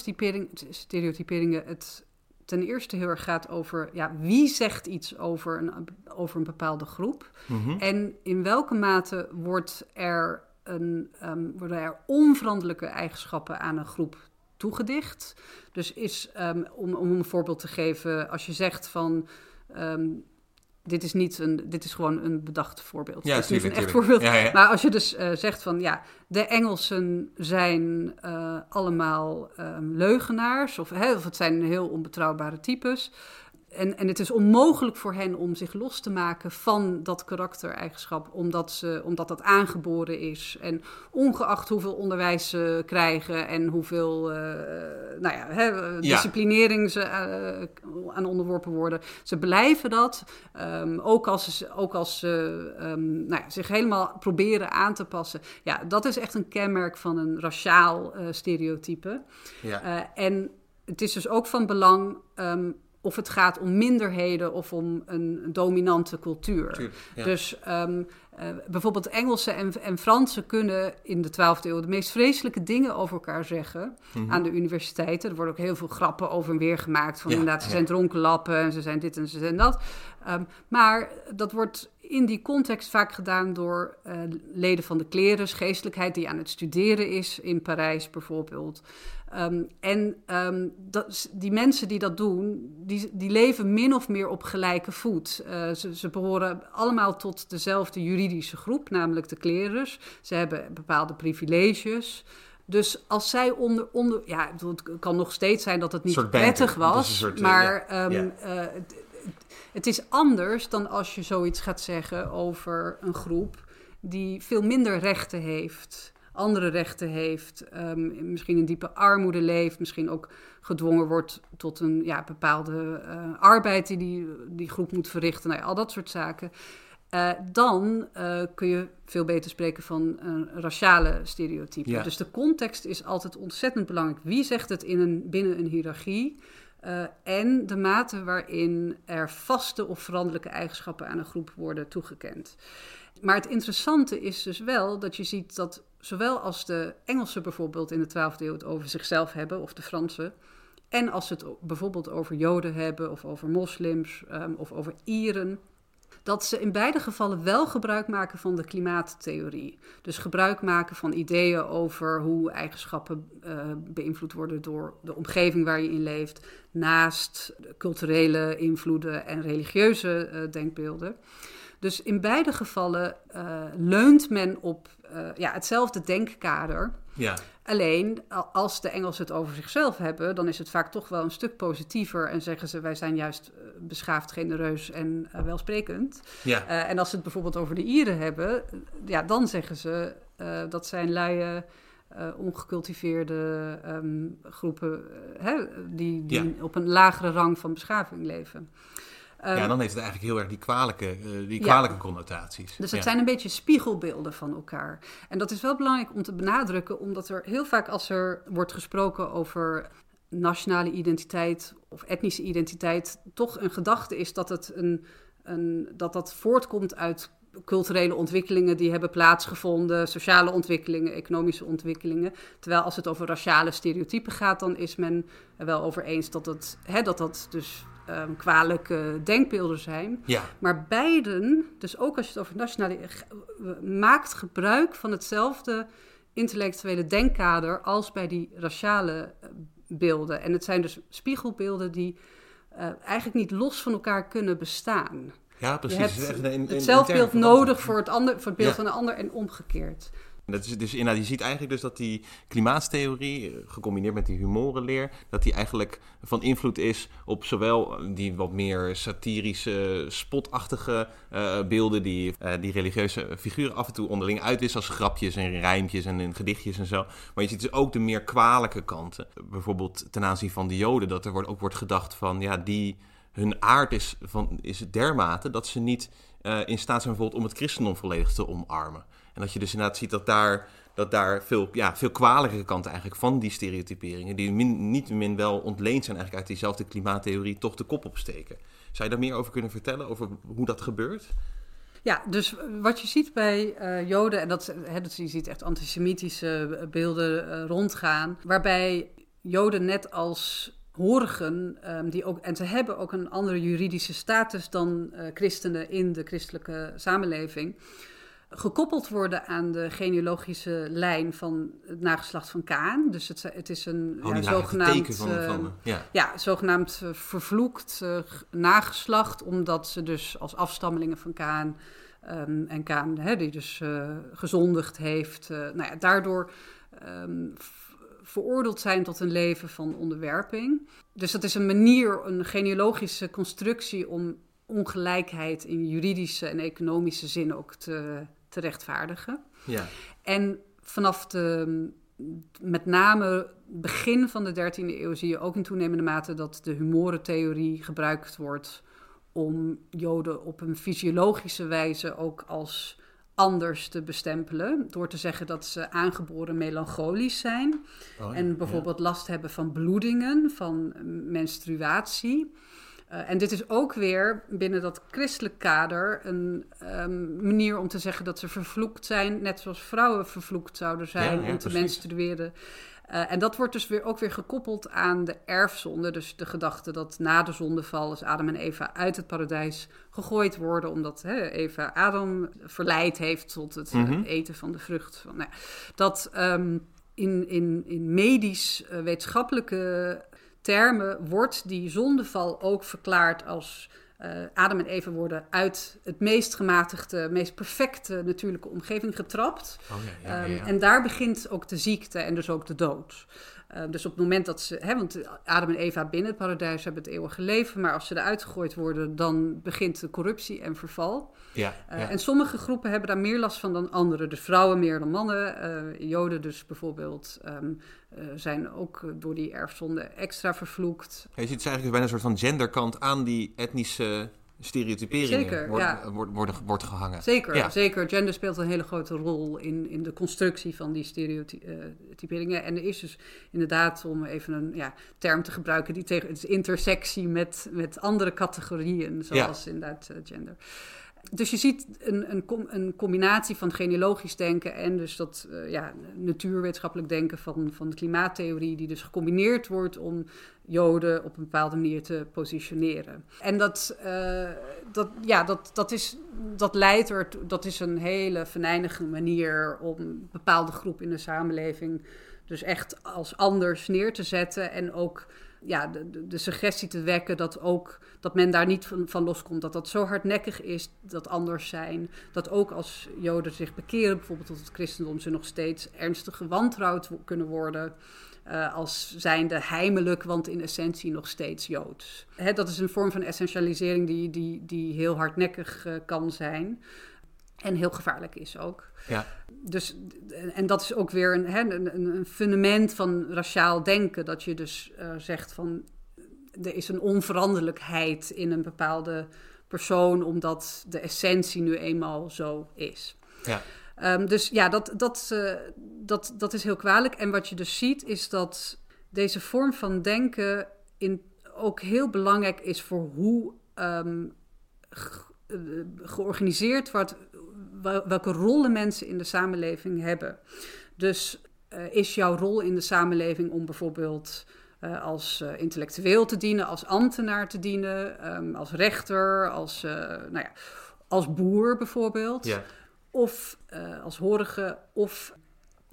stereotyperingen het ten eerste heel erg gaat over ja, wie zegt iets over een, over een bepaalde groep Mhm. en in welke mate wordt er een, ehm, worden er onveranderlijke eigenschappen aan een groep toegedicht. Dus is, ehm, om, om een voorbeeld te geven, als je zegt van. ehm, dit is niet een, dit is gewoon een bedacht voorbeeld. Ja, het is niet een echt voorbeeld. Ja, ja. Maar als je dus eh, zegt van ja, de Engelsen zijn eh, allemaal ehm, leugenaars, of, hè, of het zijn heel onbetrouwbare types. En, en het is onmogelijk voor hen om zich los te maken van dat karaktereigenschap, omdat, ze, omdat dat aangeboren is. En ongeacht hoeveel onderwijs ze krijgen en hoeveel uh, nou ja, hè, disciplinering ze uh, aan onderworpen worden, ze blijven dat. Um, ook als ze, ook als ze um, nou ja, zich helemaal proberen aan te passen. Ja, dat is echt een kenmerk van een raciaal uh, stereotype. Ja. En het is dus ook van belang. Um, of het gaat om minderheden of om een dominante cultuur. Tuurlijk, ja. Dus um, uh, bijvoorbeeld Engelsen en, en Fransen kunnen in de 12e eeuw de meest vreselijke dingen over elkaar zeggen Mhm. aan de universiteiten. Er worden ook heel veel grappen over en weer gemaakt. Van Ja, inderdaad, ze ja. zijn dronkenlappen en ze zijn dit en ze zijn dat. Um, maar dat wordt in die context vaak gedaan door uh, leden van de klerus, geestelijkheid die aan het studeren is in Parijs bijvoorbeeld. Um, en um, dat, die mensen die dat doen, die, die leven min of meer op gelijke voet. Uh, ze, ze, behoren allemaal tot dezelfde juridische groep, namelijk de klerus. Ze hebben bepaalde privileges. Dus als zij onder, onder ja, het kan nog steeds zijn dat het niet prettig was, soort, maar um. Uh, het, het is anders dan als je zoiets gaat zeggen over een groep die veel minder rechten heeft andere rechten heeft, um, misschien in diepe armoede leeft, misschien ook gedwongen wordt tot een ja, bepaalde uh, arbeid die, die die groep moet verrichten, nou ja, al dat soort zaken. Uh, dan uh, kun je veel beter spreken van een raciale stereotype. Ja. Dus de context is altijd ontzettend belangrijk. Wie zegt het in een, binnen een hiërarchie? En de mate waarin er vaste of veranderlijke eigenschappen aan een groep worden toegekend. Maar het interessante is dus wel dat je ziet dat zowel als de Engelsen bijvoorbeeld in de 12e eeuw het over zichzelf hebben, of de Fransen, en als ze het bijvoorbeeld over Joden hebben, of over moslims, um, of over Ieren, dat ze in beide gevallen wel gebruik maken van de klimaattheorie. Dus gebruik maken van ideeën over hoe eigenschappen uh, beïnvloed worden door de omgeving waar je in leeft, naast culturele invloeden en religieuze uh, denkbeelden. Dus in beide gevallen uh, leunt men op uh, ja, hetzelfde denkkader. Ja. Alleen als de Engelsen het over zichzelf hebben, dan is het vaak toch wel een stuk positiever en zeggen ze wij zijn juist uh, beschaafd, genereus en uh, welsprekend. Ja. Uh, en als ze het bijvoorbeeld over de Ieren hebben, ja, dan zeggen ze uh, dat zijn luie. Ongecultiveerde um, groepen hè, die, die ja. op een lagere rang van beschaving leven. Um, ja, dan heeft het eigenlijk heel erg die kwalijke, uh, die kwalijke ja. connotaties. Dus het ja. zijn een beetje spiegelbeelden van elkaar. En dat is wel belangrijk om te benadrukken, omdat er heel vaak als er wordt gesproken over nationale identiteit of etnische identiteit, toch een gedachte is dat het een, een, dat dat voortkomt uit culturele ontwikkelingen die hebben plaatsgevonden, sociale ontwikkelingen, economische ontwikkelingen. Terwijl als het over raciale stereotypen gaat, dan is men er wel over eens dat het, hè, dat, dat dus um, kwalijke denkbeelden zijn. Ja. Maar beiden, dus ook als je het over nationale, maakt gebruik van hetzelfde intellectuele denkkader als bij die raciale eh, beelden. En het zijn dus spiegelbeelden die uh, eigenlijk niet los van elkaar kunnen bestaan. Ja, precies. Je Het hebt zelfbeeld nodig voor het, ander, voor het beeld Ja. van de ander en omgekeerd. Dat is dus inderdaad, je ziet eigenlijk dus dat die klimaattheorie, eh, gecombineerd met die humorenleer, dat die eigenlijk van invloed is op zowel die wat meer satirische, spotachtige eh, beelden die eh, die religieuze figuren af en toe onderling uitwisselen als grapjes en rijmpjes en, gedichtjes en zo. Maar je ziet dus ook de meer kwalijke kanten. Bijvoorbeeld ten aanzien van de Joden, dat er wordt, ook wordt gedacht van, ja, die, hun aard is, van, is dermate dat ze niet in staat zijn bijvoorbeeld om het christendom volledig te omarmen. En dat je dus inderdaad ziet dat daar, dat daar veel, ja, veel kwalijke kanten eigenlijk van die stereotyperingen, die min, niet min wel ontleend zijn eigenlijk uit diezelfde klimaattheorie, toch de kop opsteken. Zou je daar meer over kunnen vertellen, over hoe dat gebeurt? Ja, dus wat je ziet bij eh, Joden, en dat, hè, dat je ziet echt antisemitische beelden eh, rondgaan, waarbij Joden net als horigen, ehm, die ook, en ze hebben ook een andere juridische status dan eh, christenen in de christelijke samenleving, gekoppeld worden aan de genealogische lijn van het nageslacht van Kaan. Dus het, het is een Oh, ja, zogenaamd... teken van, ehm, van ja. ja, zogenaamd eh, vervloekt eh, nageslacht, omdat ze dus als afstammelingen van Kaan ehm, en Kaan, hè, die dus eh, gezondigd heeft, nou ja, daardoor v- veroordeeld zijn tot een leven van onderwerping. Dus dat is een manier, een genealogische constructie om ongelijkheid in juridische en economische zin ook te, te rechtvaardigen. ja. En vanaf de, met name begin van de 13e eeuw zie je ook in toenemende mate dat de humorentheorie gebruikt wordt om Joden op een fysiologische wijze ook als anders te bestempelen. Door te zeggen dat ze aangeboren melancholisch zijn. Oh, ja. En bijvoorbeeld last hebben van bloedingen, van menstruatie. Eh, en dit is ook weer binnen dat christelijk kader een ehm, manier om te zeggen dat ze vervloekt zijn, net zoals vrouwen vervloekt zouden zijn Ja, ja, om te menstrueren. Eh, en dat wordt dus weer ook weer gekoppeld aan de erfzonde. Dus de gedachte dat na de zondeval is Adam en Eva uit het paradijs gegooid worden. Omdat hè, Eva Adam verleid heeft tot het Mhm. eten van de vrucht. Van, nou, dat ehm, in, in, in medisch eh, wetenschappelijke termen wordt die zondeval ook verklaard als eh, Adam en Eva worden uit het meest gematigde, meest perfecte natuurlijke omgeving getrapt. Oh, ja, ja, ja, Ehm, ja. en daar begint ook de ziekte en dus ook de dood. Ehm, dus op het moment dat ze, hè, want Adam en Eva binnen het paradijs hebben het eeuwige leven, maar als ze eruit gegooid worden, dan begint de corruptie en verval. ja, Eh, ja. En sommige groepen hebben daar meer last van dan andere. Dus vrouwen meer dan mannen. Eh, Joden dus bijvoorbeeld ehm, eh, zijn ook door die erfzonde extra vervloekt. Je ziet dus eigenlijk bijna een soort van genderkant aan die etnische stereotyperingen Zeker, wordt, ja. wordt, worden, wordt gehangen. Zeker, Ja. zeker. Gender speelt een hele grote rol in, in de constructie van die stereotyperingen. En er is dus inderdaad, om even een ja, term te gebruiken, die tegen het is intersectie met, met andere categorieën, zoals inderdaad eh, gender. Dus je ziet een, een, een combinatie van genealogisch denken en dus dat eh, ja, natuurwetenschappelijk denken van, van de klimaattheorie, die dus gecombineerd wordt om Joden op een bepaalde manier te positioneren. En dat, eh, dat, ja, dat, dat, is, dat leidt er, dat is een hele venijnige manier om een bepaalde groep in de samenleving dus echt als anders neer te zetten en ook ja, de, de, suggestie te wekken dat ook dat men daar niet van, van loskomt. Dat dat zo hardnekkig is, dat anders zijn. Dat ook als Joden zich bekeren, bijvoorbeeld tot het christendom, ze nog steeds ernstig gewantrouwd kunnen worden. eh, als zijnde heimelijk, want in essentie nog steeds Joods. Hè, dat is een vorm van essentialisering die, die, die heel hardnekkig eh, kan zijn. En heel gevaarlijk is ook. Ja. Dus, en dat is ook weer een, hè, een, een fundament van raciaal denken. Dat je dus eh, zegt van er is een onveranderlijkheid in een bepaalde persoon, omdat de essentie nu eenmaal zo is. Ja. Ehm, dus ja, dat, dat, eh, dat, dat is heel kwalijk. En wat je dus ziet, is dat deze vorm van denken in, ook heel belangrijk is voor hoe ehm, ge- eh, georganiseerd wordt, welke rollen mensen in de samenleving hebben. Dus uh, is jouw rol in de samenleving om bijvoorbeeld uh, als uh, intellectueel te dienen, als ambtenaar te dienen, um, als rechter, als, nou ja, als boer bijvoorbeeld. Ja. Of als horige, of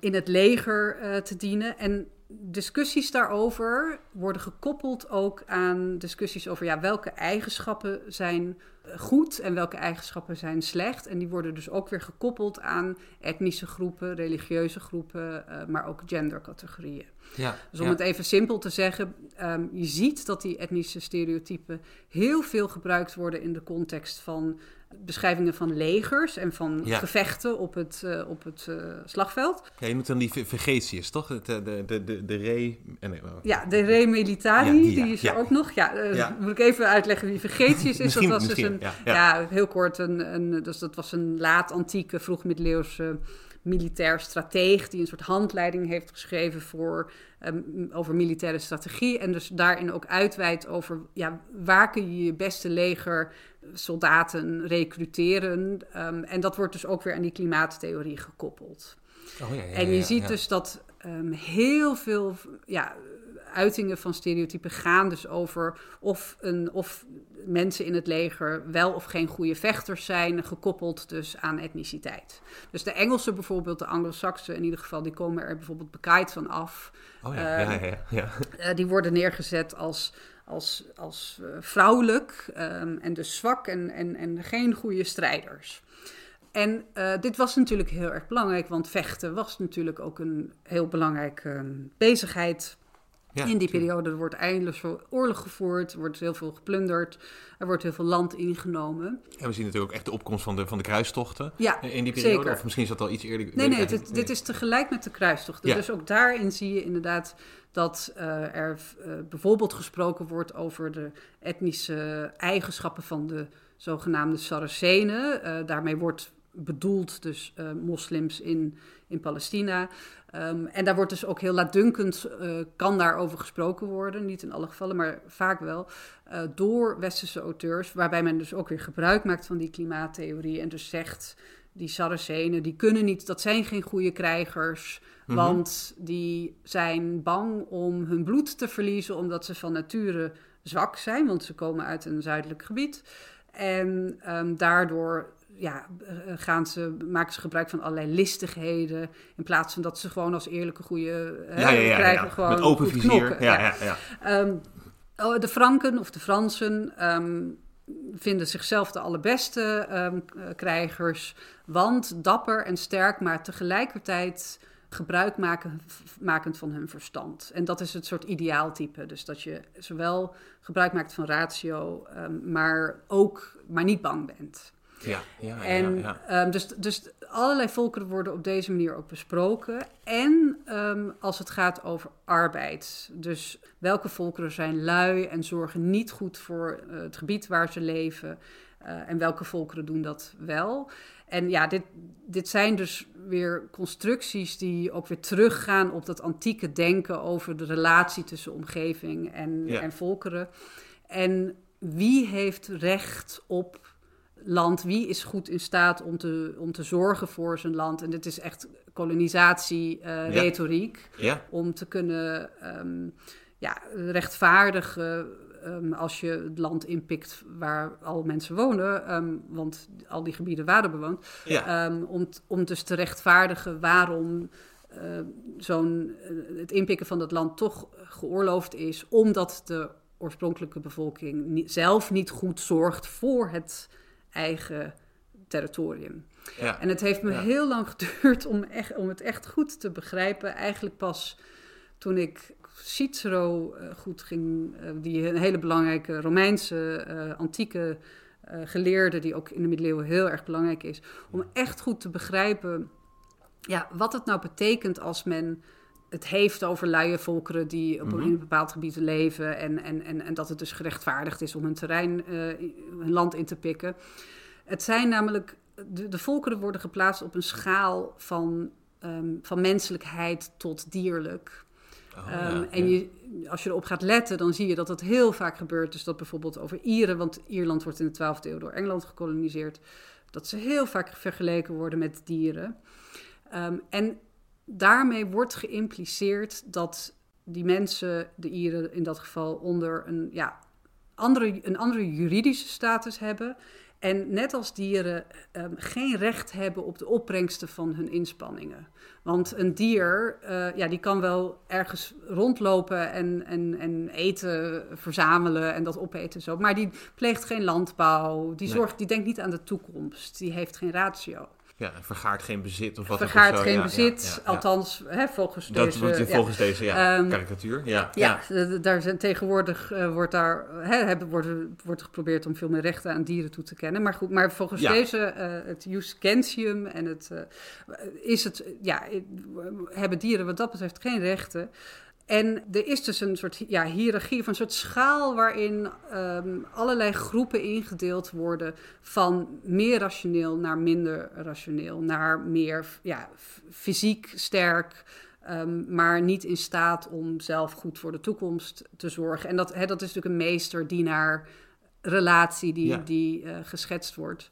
in het leger te dienen. En discussies daarover worden gekoppeld ook aan discussies over ja, welke eigenschappen zijn goed en welke eigenschappen zijn slecht. En die worden dus ook weer gekoppeld aan etnische groepen, religieuze groepen, uh, maar ook gendercategorieën. Ja, dus om het even simpel te zeggen, um, je ziet dat die etnische stereotypen heel veel gebruikt worden in de context van beschrijvingen van legers en van gevechten op het, uh, op het uh, slagveld. Ja, je noemt dan die Vegetius, toch? De, de, de, de, de re... Nee, ja, de re militari, die, die, is er ook nog. Ja, uh, moet ik even uitleggen wie Vegetius is. dat was dus een, ja, heel kort, een, een, dus dat was een laat-antieke, vroeg-middeleeuwse militair strateeg die een soort handleiding heeft geschreven voor, um, over militaire strategie. En dus daarin ook uitweidt over ja, waar kun je je beste leger soldaten recruteren. Um, en dat wordt dus ook weer aan die klimaattheorie gekoppeld. Oh, ja, ja, en je ziet dus dat um, heel veel ja, uitingen van stereotypen gaan dus over of, een, of mensen in het leger wel of geen goede vechters zijn, gekoppeld dus aan etniciteit. Dus de Engelsen bijvoorbeeld, de Anglo-Saxen in ieder geval, die komen er bijvoorbeeld bekaaid van af. Oh ja, ja, ja. ja. Uh, die worden neergezet als als, als uh, vrouwelijk um, en dus zwak en, en, en geen goede strijders. En uh, dit was natuurlijk heel erg belangrijk, want vechten was natuurlijk ook een heel belangrijke um, bezigheid. Ja, in die periode er wordt eindeloos oorlog gevoerd, er wordt heel veel geplunderd, er wordt heel veel land ingenomen. En we zien natuurlijk ook echt de opkomst van de, van de kruistochten ja, in die periode. Zeker. Of misschien is dat al iets eerder. Nee, nee, dit, dit, is tegelijk met de kruistochten. Ja. Dus ook daarin zie je inderdaad dat uh, er uh, bijvoorbeeld gesproken wordt over de etnische eigenschappen van de zogenaamde Saracenen. Uh, daarmee wordt bedoeld dus moslims in, in Palestina. Um, en daar wordt dus ook heel laatdunkend, kan daarover gesproken worden. Niet in alle gevallen, maar vaak wel. door westerse auteurs, waarbij men dus ook weer gebruik maakt van die klimaattheorie. En dus zegt, die Saracenen, die kunnen niet, dat zijn geen goede krijgers... Mhm. Want die zijn bang om hun bloed te verliezen, omdat ze van nature zwak zijn, want ze komen uit een zuidelijk gebied. En um, daardoor ja, eh, gaan ze, maken ze gebruik van allerlei listigheden. In plaats van dat ze gewoon als eerlijke goede ja, ja, ja, krijgen. Gewoon Met open vizier. Ja, ja, ja. Um, de Franken of de Fransen um, vinden zichzelf de allerbeste um, krijgers. Want dapper en sterk, maar tegelijkertijd gebruik maken, makend van hun verstand. En dat is het soort ideaaltype. Dus dat je zowel gebruik maakt van ratio, um, maar ook maar niet bang bent. Ja, ja, en, ja, ja. Um, dus, dus allerlei volkeren worden op deze manier ook besproken. En um, als het gaat over arbeid. Dus welke volkeren zijn lui en zorgen niet goed voor uh, het gebied waar ze leven. Uh, en welke volkeren doen dat wel. En ja, dit, dit zijn dus weer constructies die ook weer teruggaan op dat antieke denken over de relatie tussen omgeving en, en volkeren. En wie heeft recht op land? Wie is goed in staat om te, om te zorgen voor zijn land? En dit is echt kolonisatie-retoriek. Uh, ja. Om te kunnen um, ja, rechtvaardigen um, als je het land inpikt waar al mensen wonen, um, want al die gebieden waren bewoond, ja. om, om dus te rechtvaardigen waarom uh, zo'n, uh, het inpikken van dat land toch geoorloofd is, omdat de oorspronkelijke bevolking zelf niet goed zorgt voor het eigen territorium. Ja. En het heeft me ja. heel lang geduurd om, echt, om het echt goed te begrijpen. Eigenlijk pas toen ik Cicero uh, goed ging, uh, die een hele belangrijke Romeinse uh, antieke geleerde, die ook in de middeleeuwen heel erg belangrijk is, om echt goed te begrijpen ja, wat het nou betekent als men het heeft over luie volkeren die op mm -hmm. een bepaald gebied leven en, en, en, en dat het dus gerechtvaardigd is om hun terrein, hun land in te pikken. Het zijn namelijk, de, de volkeren worden geplaatst op een schaal van, um, van menselijkheid tot dierlijk. Oh, um, en Je, als je erop gaat letten, dan zie je dat dat heel vaak gebeurt. Dus dat bijvoorbeeld over Ieren, want Ierland wordt in de 12e eeuw door Engeland gekoloniseerd. dat ze heel vaak vergeleken worden met dieren. Ehm, en daarmee wordt geïmpliceerd dat die mensen, de Ieren in dat geval, onder een, ja, andere, een andere juridische status hebben. En net als dieren um, geen recht hebben op de opbrengsten van hun inspanningen. Want een dier, uh, ja, die kan wel ergens rondlopen en, en, en eten verzamelen en dat opeten zo. Maar die pleegt geen landbouw, die, zorgt, die denkt niet aan de toekomst, die heeft geen ratio. Ja, vergaart geen bezit of wat Vergaart geen bezit, althans hè, volgens dat, deze... Volgens deze ja, um, karikatuur, ja. Ja, daar zijn, tegenwoordig uh, wordt daar hè, hebben, wordt, wordt geprobeerd om veel meer rechten aan dieren toe te kennen. Maar goed, maar volgens deze, uh, het jus gentium en het, uh, is het, ja, hebben dieren wat dat betreft geen rechten. En er is dus een soort ja, hiërarchie, of een soort schaal waarin um, allerlei groepen ingedeeld worden van meer rationeel naar minder rationeel, naar meer ja, fysiek sterk, um, maar niet in staat om zelf goed voor de toekomst te zorgen. En dat, hè, dat is natuurlijk een meester-dienaar relatie die, die uh, geschetst wordt.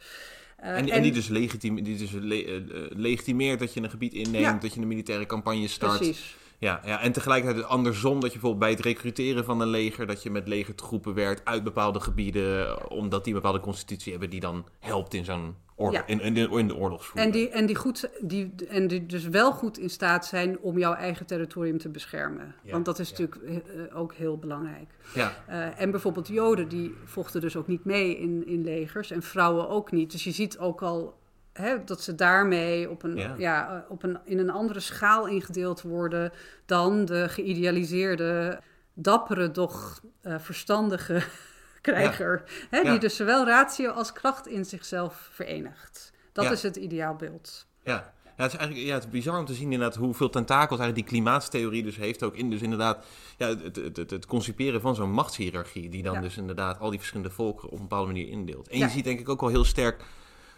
Uh, en, en, en, die dus, legitime, die dus le uh, legitimeert dat je een gebied inneemt, ja. dat je een militaire campagne start. Precies. Ja, ja, en tegelijkertijd andersom dat je bijvoorbeeld bij het recruteren van een leger, dat je met legertroepen werkt uit bepaalde gebieden, omdat die een bepaalde constitutie hebben die dan helpt in zo'n ja. in, in, de, in de oorlogsvoering. En die, en, die goed, die, en die dus wel goed in staat zijn om jouw eigen territorium te beschermen. Ja, Want dat is ja. natuurlijk uh, ook heel belangrijk. Ja. Uh, en bijvoorbeeld Joden, die vochten dus ook niet mee in, in legers en vrouwen ook niet. Dus je ziet ook al Hè, dat ze daarmee op een, ja. ja. op een, in een andere schaal ingedeeld worden dan de geïdealiseerde, dappere, doch uh, verstandige krijger. Ja. Die dus zowel ratio als kracht in zichzelf verenigt. Dat is het ideaalbeeld. Ja. Ja, het is eigenlijk ja, het is bizar om te zien inderdaad hoeveel tentakels eigenlijk die klimaatstheorie dus heeft. Ook in dus inderdaad ja, het, het, het, het conciperen van zo'n machtshierarchie. Die dan dus inderdaad al die verschillende volkeren op een bepaalde manier indeelt. En je ziet denk ik ook wel heel sterk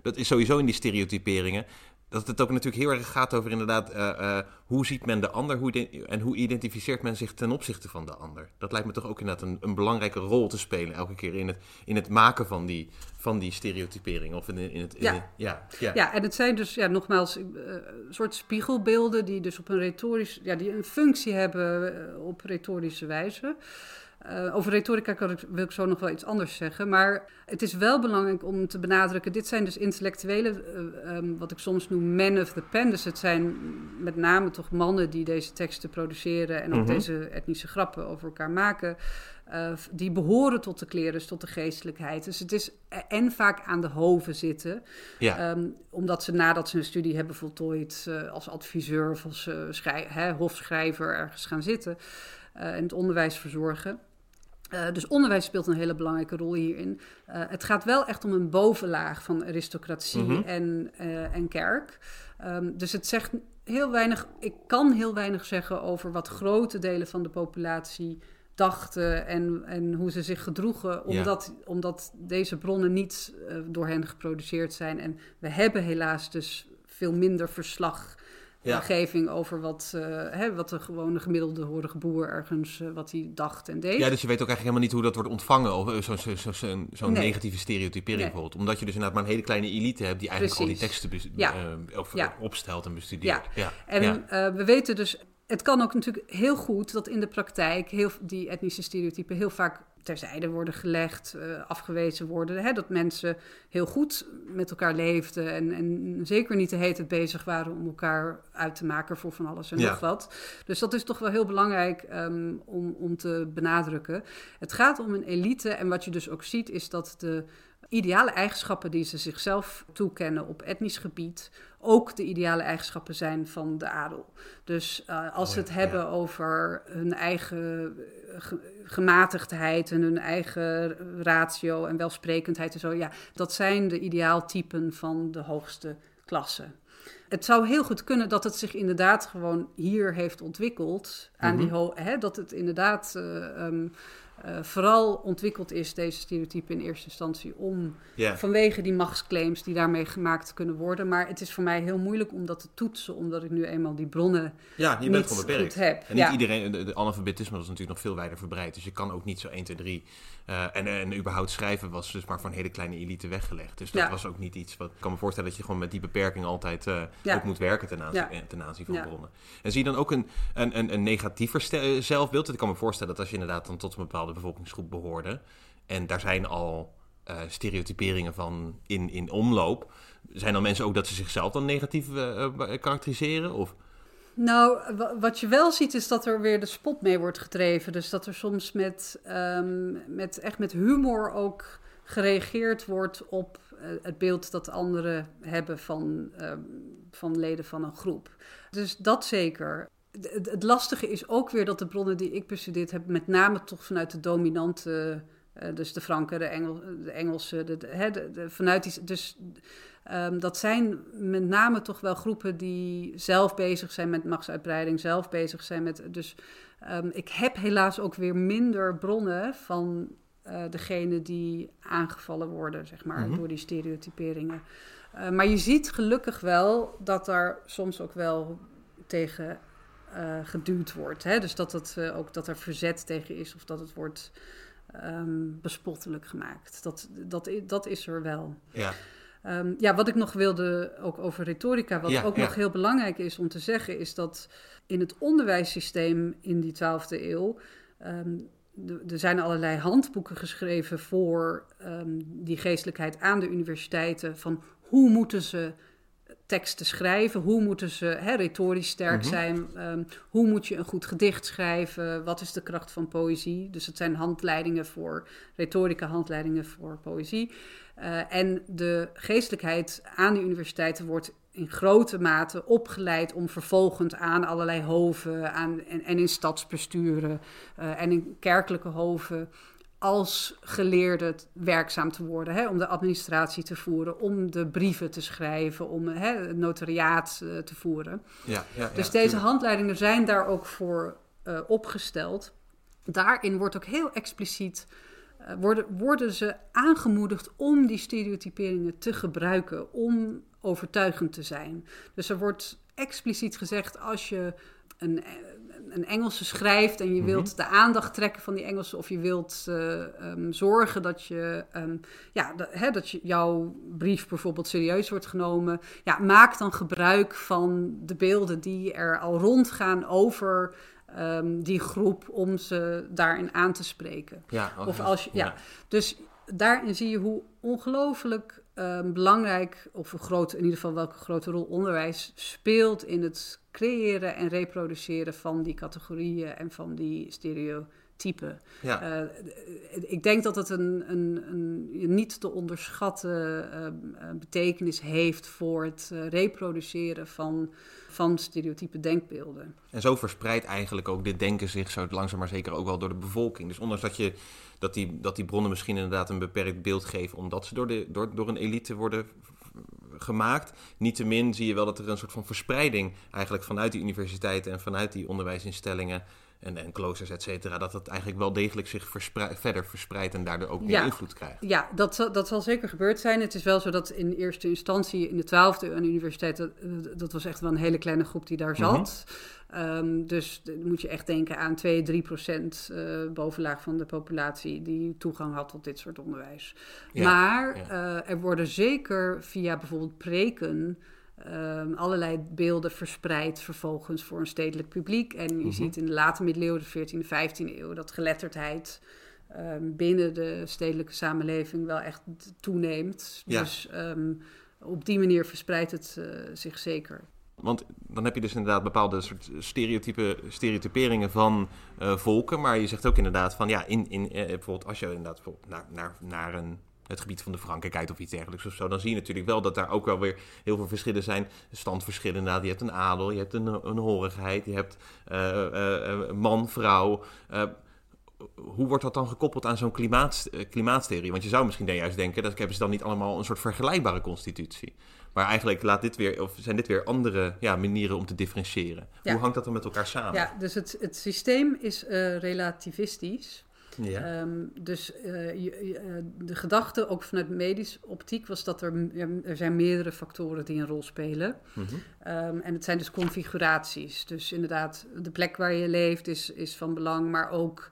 dat is sowieso in die stereotyperingen. Dat het ook natuurlijk heel erg gaat over inderdaad uh, uh, hoe ziet men de ander hoe en hoe identificeert men zich ten opzichte van de ander. Dat lijkt me toch ook inderdaad een, een belangrijke rol te spelen elke keer in het, in het maken van die, van die stereotypering. Of in, in het, in ja. Het, ja, ja. ja, en het zijn dus ja, nogmaals uh, soort spiegelbeelden die dus op een retorisch, ja, die een functie hebben op retorische wijze. Uh, over retorica kan ik, wil ik zo nog wel iets anders zeggen. Maar het is wel belangrijk om te benadrukken: dit zijn dus intellectuele, uh, um, wat ik soms noem men of the pen. Dus het zijn met name toch mannen die deze teksten produceren en ook mm -hmm. deze etnische grappen over elkaar maken. Uh, die behoren tot de klerus, tot de geestelijkheid. Dus het is en vaak aan de hoven zitten. Ja. Um, omdat ze nadat ze een studie hebben voltooid als adviseur of als hè, hofschrijver ergens gaan zitten en het onderwijs verzorgen. Uh, dus onderwijs speelt een hele belangrijke rol hierin. Uh, het gaat wel echt om een bovenlaag van aristocratie mm -hmm. en, uh, en kerk. Um, dus het zegt heel weinig. Ik kan heel weinig zeggen over wat grote delen van de populatie dachten en, en hoe ze zich gedroegen, omdat, ja. omdat deze bronnen niet door hen geproduceerd zijn. En we hebben helaas dus veel minder verslag ja. omgeving over wat, uh, hè, wat de gewone gemiddelde horige boer ergens uh, wat hij dacht en deed. Ja, dus je weet ook eigenlijk helemaal niet hoe dat wordt ontvangen, of zo'n zo, zo, zo, zo nee. negatieve stereotypering nee. bijvoorbeeld. Omdat je dus inderdaad maar een hele kleine elite hebt die eigenlijk Precies. al die teksten ja. uh, of, ja. opstelt en bestudeert. Ja, en we weten dus, het kan ook natuurlijk heel goed dat in de praktijk heel, die etnische stereotypen heel vaak terzijde worden gelegd, uh, afgewezen worden. Hè? Dat mensen heel goed met elkaar leefden en, en zeker niet de hele tijd bezig waren om elkaar uit te maken voor van alles en ja. nog wat. Dus dat is toch wel heel belangrijk um, om, om te benadrukken. Het gaat om een elite en wat je dus ook ziet is dat de ideale eigenschappen die ze zichzelf toekennen op etnisch gebied ook de ideale eigenschappen zijn van de adel. Dus uh, als oh, ze het ja, hebben ja. over hun eigen gematigdheid en hun eigen ratio en welsprekendheid en zo, ja, dat zijn de ideaaltypen van de hoogste klasse. Het zou heel goed kunnen dat het zich inderdaad gewoon hier heeft ontwikkeld. Aan mm -hmm. die hè, dat het inderdaad uh, um, uh, vooral ontwikkeld is, deze stereotype in eerste instantie, om vanwege die machtsclaims die daarmee gemaakt kunnen worden. Maar het is voor mij heel moeilijk om dat te toetsen, omdat ik nu eenmaal die bronnen Ja, je niet bent gewoon beperkt. goed heb. En niet Ja. iedereen, de, de analfabetisme is natuurlijk nog veel wijder verbreid. Dus je kan ook niet zo 1, 2, 3. Eh, en, en überhaupt schrijven was dus maar voor een hele kleine elite weggelegd. Dus dat Ja. was ook niet iets wat... Ik kan me voorstellen dat je gewoon met die beperking altijd eh, Ja. ook moet werken ten aanzien, Ja. eh, ten aanzien van bronnen. En zie je dan ook een, een, een, een negatiever zelfbeeld? Ik kan me voorstellen dat als je inderdaad dan tot een bepaalde bevolkingsgroep behoorde... en daar zijn al stereotyperingen van in, in omloop... zijn dan mensen ook dat ze zichzelf dan negatief karakteriseren? Of... Nou, wa- wat je wel ziet is dat er weer de spot mee wordt gedreven. Dus dat er soms met, ehm, met echt met humor ook gereageerd wordt op eh, het beeld dat anderen hebben van, ehm, van leden van een groep. Dus dat zeker. Het, lastige is ook weer dat de bronnen die ik bestudeerd heb, met name toch vanuit de dominante, eh, dus de Franken, de, de Engelsen, vanuit die, dus Ehm, dat zijn met name toch wel groepen die zelf bezig zijn met machtsuitbreiding, zelf bezig zijn met. Dus ehm, ik heb helaas ook weer minder bronnen van eh degene die aangevallen worden, zeg maar, Mhm. door die stereotyperingen. Eh, maar je ziet gelukkig wel dat daar soms ook wel tegen eh, geduwd wordt. Hè? Dus dat, het, ook, dat er verzet tegen is of dat het wordt ehm, bespottelijk gemaakt. Dat, dat, dat is er wel. Ja. Ehm, ja, wat ik nog wilde, ook over retorica, wat Ja, ook ja. nog heel belangrijk is om te zeggen, is dat in het onderwijssysteem in die 12e eeuw. ehm, er zijn allerlei handboeken geschreven voor ehm, die geestelijkheid aan de universiteiten. Van hoe moeten ze teksten schrijven? Hoe moeten ze hè, retorisch sterk Mhm. zijn? Hoe moet je een goed gedicht schrijven? Wat is de kracht van poëzie? Dus het zijn handleidingen voor retorica, handleidingen voor poëzie. Eh, en de geestelijkheid aan de universiteiten wordt in grote mate opgeleid om vervolgend aan allerlei hoven aan, en, en in stadsbesturen eh, en in kerkelijke hoven als geleerde werkzaam te worden. Hè, om de administratie te voeren, om de brieven te schrijven, om hè, het notariaat eh, te voeren. Ja, ja, Dus ja, deze tuurlijk. handleidingen zijn daar ook voor opgesteld. Daarin wordt ook heel expliciet. Eh, worden, worden ze aangemoedigd om die stereotyperingen te gebruiken, om overtuigend te zijn. Dus er wordt expliciet gezegd: als je een, een Engelse schrijft en je Mhm. wilt de aandacht trekken van die Engelsen, of je wilt eh, ehm, zorgen dat, je, ehm, ja, dat, hè, dat je, jouw brief bijvoorbeeld serieus wordt genomen, ja, maak dan gebruik van de beelden die er al rondgaan over ehm, die groep om ze daarin aan te spreken. Ja, Of als je, ja. Dus daarin zie je hoe ongelooflijk ehm, belangrijk, of een grote, in ieder geval welke grote rol onderwijs speelt in het creëren en reproduceren van die categorieën en van die stereotypen. Ja. Eh, ik denk dat het een, een, een niet te onderschatten eh, eh, betekenis heeft voor het eh, reproduceren van, van stereotype denkbeelden. En zo verspreidt eigenlijk ook dit denken zich zo langzaam maar zeker ook wel door de bevolking. Dus ondanks dat, je, dat, die, dat die bronnen misschien inderdaad een beperkt beeld geven, omdat ze door, de, door, door een elite worden gemaakt. Niettemin zie je wel dat er een soort van verspreiding eigenlijk vanuit die universiteiten en vanuit die onderwijsinstellingen en, en kloosters, et cetera, dat het eigenlijk wel degelijk zich verder verspreidt en daardoor ook meer Ja. invloed krijgt. Ja, dat zal, dat zal zeker gebeurd zijn. Het is wel zo dat in eerste instantie in de twaalfde aan de universiteit, dat, dat was echt wel een hele kleine groep die daar zat. Ehm, dus dan moet je echt denken aan 2, 3 procent eh, bovenlaag van de populatie die toegang had tot dit soort onderwijs. Ja, maar ja. eh, er worden zeker via bijvoorbeeld preken ehm, allerlei beelden verspreid vervolgens voor een stedelijk publiek. En je Mhm. ziet in de late middeleeuwen, de 14e, 15e eeuw, dat geletterdheid ehm, binnen de stedelijke samenleving wel echt toeneemt. Ja. Dus ehm, op die manier verspreidt het eh, zich zeker. Want dan heb je dus inderdaad bepaalde soort stereotype, stereotyperingen van eh, volken. Maar je zegt ook inderdaad van ja, in, in, eh, bijvoorbeeld als je inderdaad bijvoorbeeld naar, naar, naar een, het gebied van de kijkt of iets dergelijks of zo, dan zie je natuurlijk wel dat daar ook wel weer heel veel verschillen zijn. Standverschillen inderdaad. Je hebt een adel, je hebt een, een horigheid, je hebt eh, eh, eh, man, vrouw. Eh, hoe wordt dat dan gekoppeld aan zo'n klimaat, eh, klimaattheorie? Want je zou misschien dan juist denken, dat hebben ze dan niet allemaal een soort vergelijkbare constitutie. Maar eigenlijk laat dit weer, of zijn dit weer andere ja, manieren om te differentiëren. Ja. Hoe hangt dat dan met elkaar samen? Ja, dus het, het systeem is eh, relativistisch. Ja. Ehm, dus uh, je, uh, de gedachte, ook vanuit medische optiek, was dat er, er zijn meerdere factoren die een rol spelen. Mhm. Um, en het zijn dus configuraties. Dus inderdaad, de plek waar je leeft is, is van belang, maar ook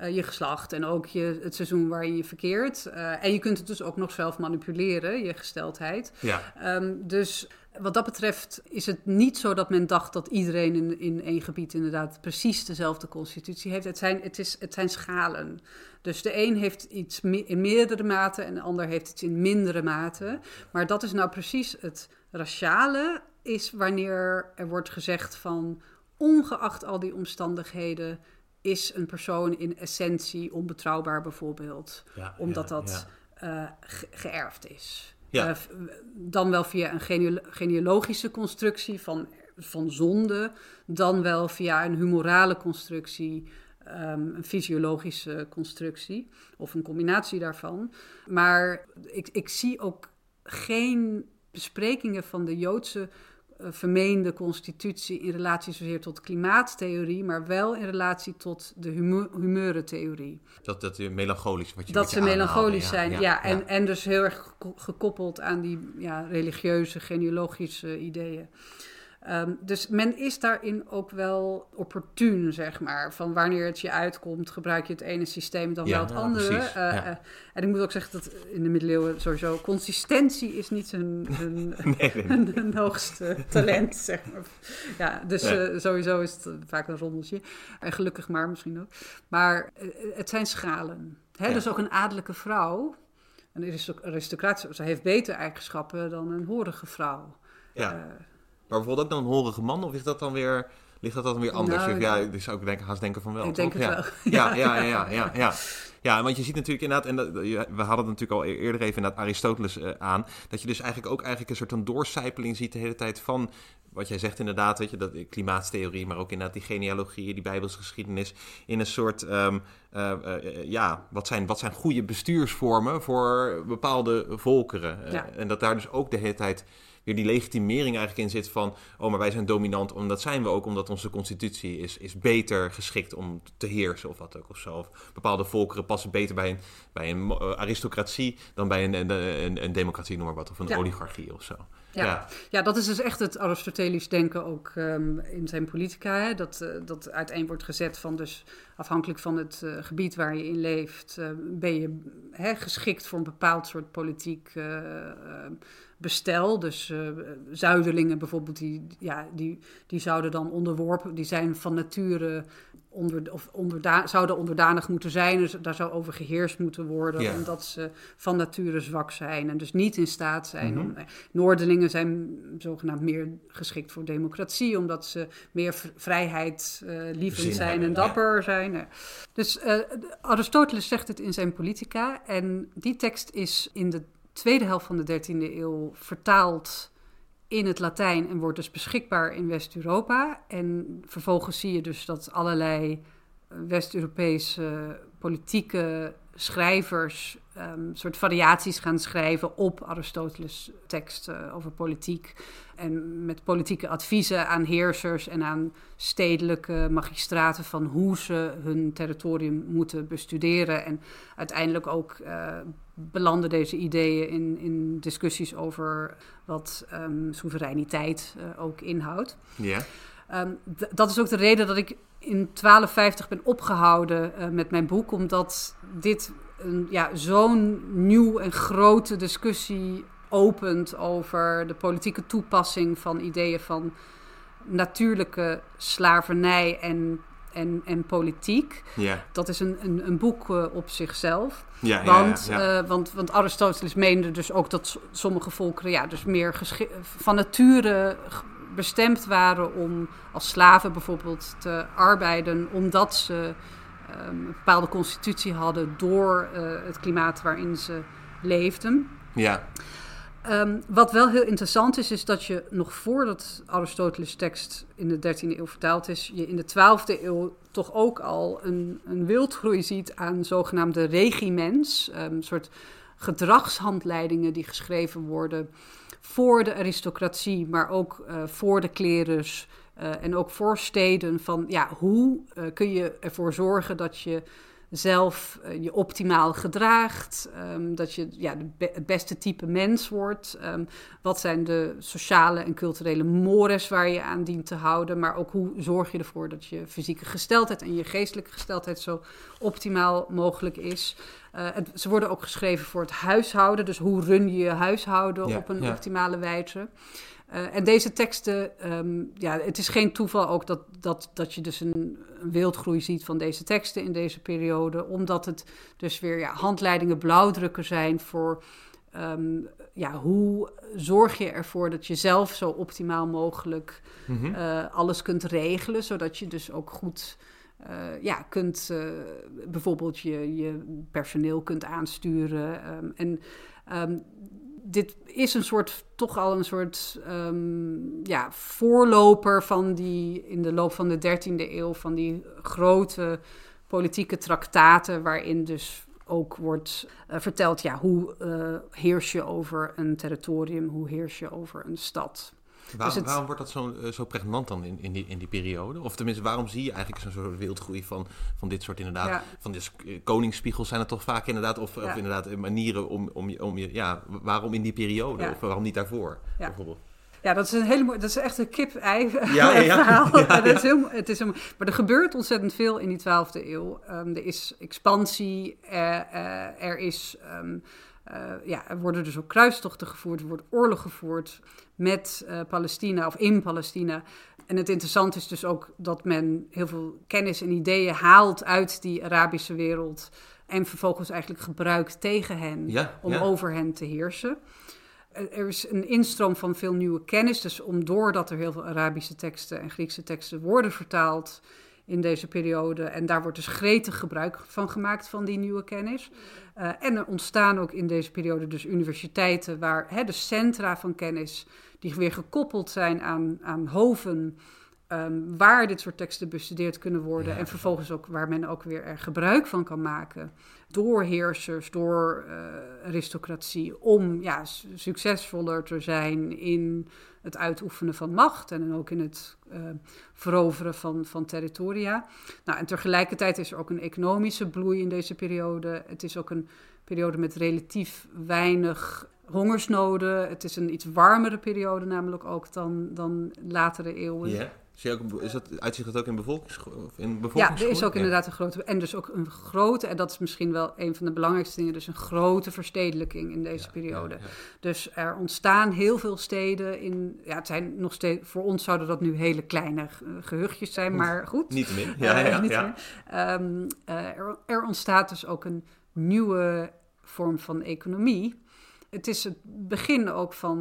uh, je geslacht en ook je, het seizoen waar je verkeert. en je kunt het dus ook nog zelf manipuleren, je gesteldheid. Ja. Um, dus wat dat betreft is het niet zo dat men dacht dat iedereen in, in één gebied inderdaad precies dezelfde constitutie heeft. Het zijn, het is, het zijn schalen. Dus de een heeft iets in meerdere mate en de ander heeft iets in mindere mate. Maar dat is nou precies het raciale, is wanneer er wordt gezegd van ongeacht al die omstandigheden is een persoon in essentie onbetrouwbaar bijvoorbeeld. Ja, omdat ja, dat uh, ge geërfd is. Ja. Uh, dan wel via een genealo genealogische constructie van, van zonde, dan wel via een humorale constructie, um, een fysiologische constructie of een combinatie daarvan. Maar ik, ik zie ook geen besprekingen van de Joodse vermeende constitutie in relatie zozeer tot klimaattheorie, maar wel in relatie tot de humeur, humeurentheorie. Dat, dat melancholisch wat je Dat ze melancholisch zijn, ja. En, en dus heel erg gekoppeld aan die ja, religieuze, genealogische ideeën. Um, dus men is daarin ook wel opportun, zeg maar. Van wanneer het je uitkomt, gebruik je het ene systeem dan Ja, wel het ja, andere. Uh, ja. uh, en ik moet ook zeggen dat in de middeleeuwen sowieso consistentie is niet hun, hun, Nee, nee. hun, hun hoogste talent, zeg maar. Ja, dus Nee. eh, sowieso is het vaak een rommeltje. En gelukkig maar misschien ook. Maar eh, het zijn schalen. Hè? Dus ook een adellijke vrouw, een aristo- aristocraat, ze heeft betere eigenschappen dan een horige vrouw. Ja. Maar bijvoorbeeld ook dan een horige man, of is dat dan weer, ligt dat dan weer anders? Nou, Of ja, dus zou ik denken, haast denken van wel. Ik denk het ja. wel. Ja, ja, ja, ja, ja, ja. Ja, want je ziet natuurlijk inderdaad, en dat, we hadden het natuurlijk al eerder even inderdaad Aristoteles eh, aan, dat je dus eigenlijk ook eigenlijk een soort van doorcijpeling ziet de hele tijd van, wat jij zegt inderdaad, weet je, dat klimaatstheorie, maar ook inderdaad die genealogieën, die bijbelsgeschiedenis, in een soort, ehm, eh, eh, ja, wat zijn, wat zijn goede bestuursvormen voor bepaalde volkeren? Ja. En dat daar dus ook de hele tijd weer die legitimering eigenlijk in zit van... oh, maar wij zijn dominant, omdat zijn we ook... omdat onze constitutie is, is beter geschikt om te heersen of wat ook of zo. Of bepaalde volkeren passen beter bij een, bij een eh, aristocratie... dan bij een, een, een, een democratie, noem maar wat, of een Ja. oligarchie of zo. Ja. Ja. Ja. dat is dus echt het Aristotelisch denken ook ehm, in zijn politica. Hè? Dat, eh, dat uiteen wordt gezet van dus afhankelijk van het eh, gebied waar je in leeft... ben je hè, geschikt voor een bepaald soort politiek bestel. Dus eh, zuiderlingen bijvoorbeeld, die, ja, die, die zouden dan onderworpen... die zijn van nature... Onder, of onderda zouden onderdanig moeten zijn, dus daar zou over geheerst moeten worden, Ja. omdat ze van nature zwak zijn en dus niet in staat zijn Mhm. om Noorderlingen zijn zogenaamd meer geschikt voor democratie, omdat ze meer v- vrijheid eh Zin zijn hebben, en ja. dapper zijn. Eh, Dus eh, Aristoteles zegt het in zijn Politica. En die tekst is in de tweede helft van de 13e eeuw vertaald in het Latijn en wordt dus beschikbaar in West-Europa. En vervolgens zie je dus dat allerlei eh, West-Europese politieke schrijvers ehm, soort variaties gaan schrijven op Aristoteles' tekst eh, over politiek. En met politieke adviezen aan heersers en aan stedelijke magistraten van hoe ze hun territorium moeten bestuderen. En uiteindelijk ook eh, belanden deze ideeën in, in discussies over wat ehm, soevereiniteit eh, ook inhoudt. Ja, Ehm, dat is ook de reden dat ik in 1250 ben opgehouden eh, met mijn boek, omdat dit een, ja, zo'n nieuw en grote discussie opent over de politieke toepassing van ideeën van natuurlijke slavernij en, en, en politiek. ja, Dat is een, een, een boek eh, op zichzelf. ja. Want, ja, eh, want, want Aristoteles meende dus ook dat sommige volkeren ja, dus meer van nature bestemd waren om als slaven bijvoorbeeld te arbeiden, omdat ze ehm, een bepaalde constitutie hadden door eh, het klimaat waarin ze leefden. ja. Ehm, wat wel heel interessant is, is dat je nog voordat Aristoteles' tekst in de 13e eeuw vertaald is, je in de 12e eeuw toch ook al een, een wildgroei ziet aan zogenaamde regiments, ehm, een soort gedragshandleidingen die geschreven worden voor de aristocratie, maar ook eh, voor de klerus eh, en ook voor steden. Van ja, hoe eh, kun je ervoor zorgen dat je zelf eh, je optimaal gedraagt, ehm, dat je ja, de het beste type mens wordt. Ehm, wat zijn de sociale en culturele mores waar je aan dient te houden, maar ook hoe zorg je ervoor dat je fysieke gesteldheid en je geestelijke gesteldheid zo optimaal mogelijk is. Uh, ze worden ook geschreven voor het huishouden, dus hoe run je je huishouden op een optimale wijze. Uh, en deze teksten, um, ja, het is geen toeval ook dat, dat, dat je dus een, een, wildgroei ziet van deze teksten in deze periode, omdat het dus weer ja, handleidingen, blauwdrukken zijn voor um, ja, hoe zorg je ervoor dat je zelf zo optimaal mogelijk mm -hmm. uh, alles kunt regelen, zodat je dus ook goed uh, ja, kunt uh, bijvoorbeeld je, je personeel kunt aansturen. Um, en um, dit is een soort, toch al een soort um, ja, voorloper van die, in de loop van de 13e eeuw, van die grote politieke traktaten, waarin dus ook wordt uh, verteld, ja, hoe uh, heers je over een territorium, hoe heers je over een stad. Waar, dus Waarom wordt dat zo, uh, zo pregnant dan in, in, die, in die periode? Of tenminste, waarom zie je eigenlijk zo'n soort wildgroei van, van dit soort inderdaad... Ja. Van de koningsspiegels zijn er toch vaak inderdaad... Of, ja. of inderdaad manieren om, om, om je... Ja, waarom in die periode? Ja. Of waarom niet daarvoor, bijvoorbeeld? Ja, dat is een hele dat is echt een kip-ei ja, ja. Ja, dat is heel, het is maar er gebeurt ontzettend veel in die 12e eeuw. Um, er is expansie, uh, er is um, uh, ja, er worden dus ook kruistochten gevoerd, er wordt oorlog gevoerd met uh, Palestina of in Palestina. En het interessante is dus ook dat men heel veel kennis en ideeën haalt uit die Arabische wereld. En vervolgens eigenlijk gebruikt tegen hen ja, om ja. over hen te heersen. Er is een instroom van veel nieuwe kennis. Dus om doordat er heel veel Arabische teksten en Griekse teksten worden vertaald in deze periode. En daar wordt dus gretig gebruik van gemaakt van die nieuwe kennis. Uh, en er ontstaan ook in deze periode dus universiteiten waar hè, de centra van kennis, die weer gekoppeld zijn aan, aan hoven, um, waar dit soort teksten bestudeerd kunnen worden. Ja. En vervolgens ook waar men ook weer er gebruik van kan maken door heersers, door uh, aristocratie, om ja, succesvoller te zijn in het uitoefenen van macht en ook in het uh, veroveren van, van territoria. Nou, en tegelijkertijd is er ook een economische bloei in deze periode. Het is ook een periode met relatief weinig hongersnoden. Het is een iets warmere periode namelijk ook dan, dan latere eeuwen. Zie je ook, is dat, uitzicht dat ook in, bevolkings, in Ja, er is ook inderdaad een grote... En dus ook een grote, en dat is misschien wel een van de belangrijkste dingen... dus een grote verstedelijking in deze ja, periode. Ja, ja. Dus er ontstaan heel veel steden in... Ja, het zijn nog steeds... Voor ons zouden dat nu hele kleine gehuchtjes zijn, maar goed. Niet te min. Ja, ja, ja. Um, uh, er, er ontstaat dus ook een nieuwe vorm van economie het is het begin ook van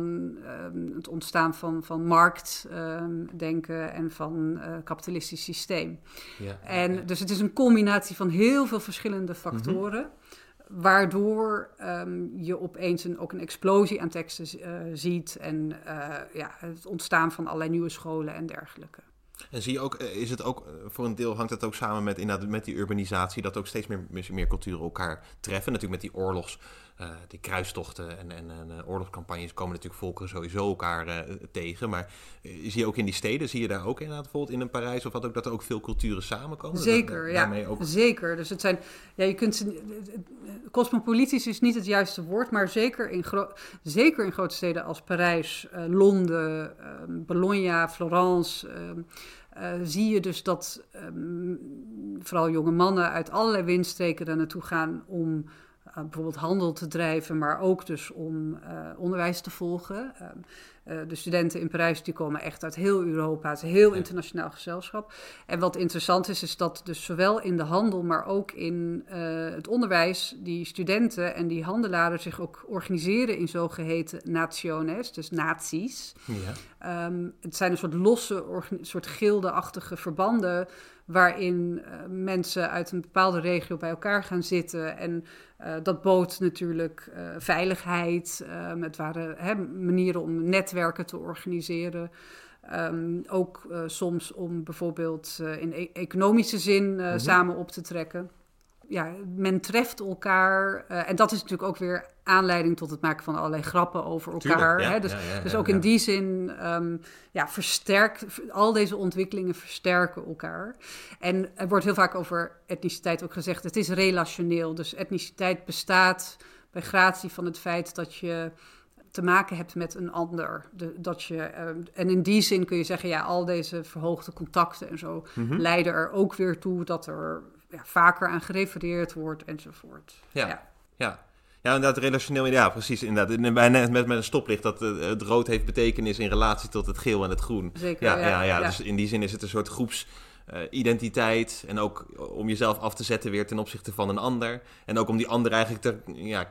um, het ontstaan van, van marktdenken um, en van uh, kapitalistisch systeem. Ja, en ja. dus het is een combinatie van heel veel verschillende factoren. Mm -hmm. Waardoor um, je opeens een, ook een explosie aan teksten uh, ziet en uh, ja, het ontstaan van allerlei nieuwe scholen en dergelijke. En zie je ook, is het ook, voor een deel hangt het ook samen met, inderdaad, met die urbanisatie, dat ook steeds meer, meer culturen elkaar treffen. Natuurlijk met die oorlogs, uh, die kruistochten en, en, en uh, oorlogscampagnes komen natuurlijk volkeren sowieso elkaar uh, tegen. Maar zie je ook in die steden, zie je daar ook inderdaad bijvoorbeeld in een Parijs of wat ook, dat er ook veel culturen samenkomen? Zeker, dat, ja. Ook... Zeker. Dus het zijn, ja, je kunt cosmopolitisch is niet het juiste woord, maar zeker in, zeker in grote steden als Parijs, Londen, Bologna, Florence. Uh, zie je dus dat um, vooral jonge mannen uit allerlei windstreken daar naartoe gaan om bijvoorbeeld handel te drijven, maar ook dus om uh, onderwijs te volgen. de studenten in Parijs die komen echt uit heel Europa, het is een heel internationaal gezelschap. En wat interessant is, is dat dus zowel in de handel, maar ook in het onderwijs, die studenten en die handelaren zich ook organiseren in zogeheten nationes, dus naties. Ja. Um, het zijn een soort losse, een soort gildeachtige verbanden waarin mensen uit een bepaalde regio bij elkaar gaan zitten. En uh, dat bood natuurlijk uh, veiligheid. Um, het waren hè, manieren om netwerken te organiseren. Um, ook soms om bijvoorbeeld in e economische zin mm -hmm. samen op te trekken. Ja, men treft elkaar. en dat is natuurlijk ook weer aanleiding tot het maken van allerlei grappen over elkaar. hè? Dus, dus ook in die zin um, ja, versterkt, al deze ontwikkelingen versterken elkaar. En er wordt heel vaak over etniciteit ook gezegd, het is relationeel. Dus etniciteit bestaat bij gratie van het feit dat je te maken hebt met een ander. De, dat je, ehm, en in die zin kun je zeggen, ja, al deze verhoogde contacten en zo mhm. leiden er ook weer toe dat er ja, vaker aan gerefereerd wordt enzovoort. Ja, ja. ja. Ja, inderdaad, relationeel, ja, precies. Inderdaad. Met, met een stoplicht dat eh, het rood heeft betekenis in relatie tot het geel en het groen. Zeker, ja. Ja, ja, Dus in die zin is het een soort groeps uh, identiteit. En ook om jezelf af te zetten weer ten opzichte van een ander. En ook om die ander eigenlijk te ja,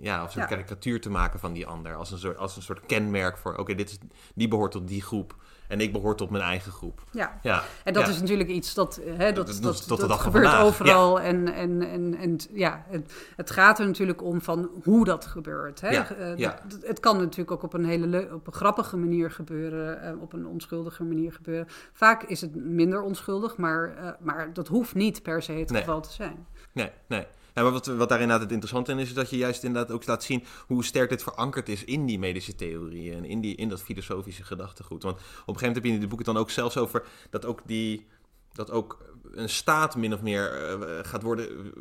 ja, of een karikatuur te maken van die ander. Als een soort, als een soort kenmerk voor, oké, dit is die behoort tot die groep. En ik behoor tot mijn eigen groep. Ja, ja. en dat is natuurlijk iets dat, hè, dat, dat, dat, dat gebeurt overal. En, en, en, en ja, het, het, gaat er natuurlijk om van hoe dat gebeurt. Hè? Uh, het kan natuurlijk ook op een hele op een grappige manier gebeuren, uh, op een onschuldige manier gebeuren. Vaak is het minder onschuldig, maar, uh, maar dat hoeft niet per se het nee. geval te zijn. Nee, nee. Ja, maar wat, wat daar inderdaad het interessante in is, is dat je juist inderdaad ook laat zien hoe sterk dit verankerd is in die medische theorieën en in, die, in dat filosofische gedachtegoed. Want op een gegeven moment heb je in de boeken dan ook zelfs over dat ook die dat ook een staat min of meer uh, gaat worden,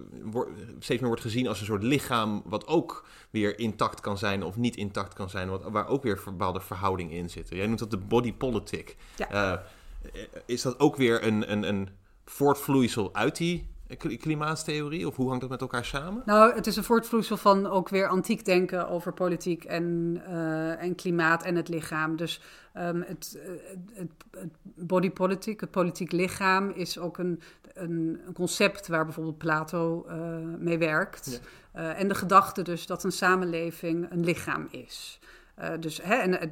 steeds meer wordt gezien als een soort lichaam wat ook weer intact kan zijn of niet intact kan zijn, wat, waar ook weer bepaalde verhoudingen in zitten. Jij noemt dat de body politic. Ja. Uh, is dat ook weer een, een, een voortvloeisel uit die klimaatstheorie? Of hoe hangt dat met elkaar samen? Nou, het is een voortvloeisel van ook weer antiek denken over politiek en, uh, en klimaat en het lichaam. Dus um, het, het, het, body politic, het politiek lichaam, is ook een, een, een concept waar bijvoorbeeld Plato uh, mee werkt. Ja. Uh, en de gedachte dus dat een samenleving een lichaam is. dus hè, en,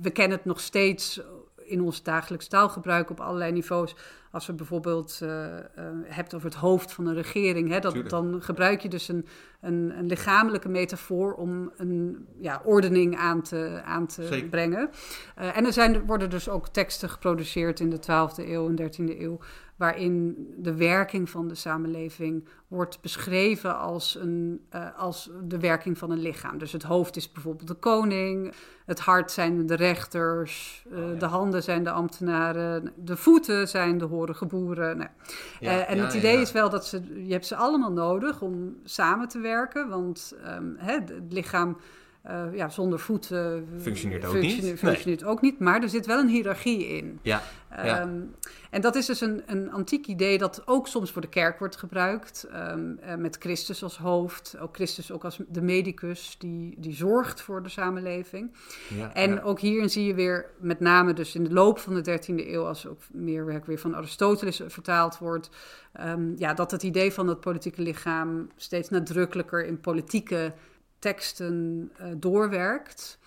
we kennen het nog steeds in ons dagelijks taalgebruik op allerlei niveaus. Als we bijvoorbeeld uh, uh, hebt over het hoofd van een regering, hè, dat, dan gebruik je dus een, een, een, lichamelijke metafoor om een ja, ordening aan te, aan te brengen. Uh, en er zijn, worden dus ook teksten geproduceerd in de 12e eeuw en 13e eeuw waarin de werking van de samenleving wordt beschreven als, een, als de werking van een lichaam. Dus het hoofd is bijvoorbeeld de koning, het hart zijn de rechters, oh, ja. de handen zijn de ambtenaren, de voeten zijn de horige boeren. Nou, ja, uh, en het idee is wel dat ze, je hebt ze allemaal nodig om samen te werken, want um, hè, het lichaam uh, ja, zonder voeten functioneert ook niet. Functioneert ook niet, maar er zit wel een hiërarchie in. Ja, ja. Um, en dat is dus een, een antiek idee dat ook soms voor de kerk wordt gebruikt, um, uh, met Christus als hoofd, ook Christus ook als de medicus die, die zorgt voor de samenleving. Ja, en ja. ook hierin zie je weer, met name dus in de loop van de 13e eeuw, als ook meer werk weer van Aristoteles vertaald wordt, um, ja, dat het idee van het politieke lichaam steeds nadrukkelijker in politieke teksten uh, doorwerkt.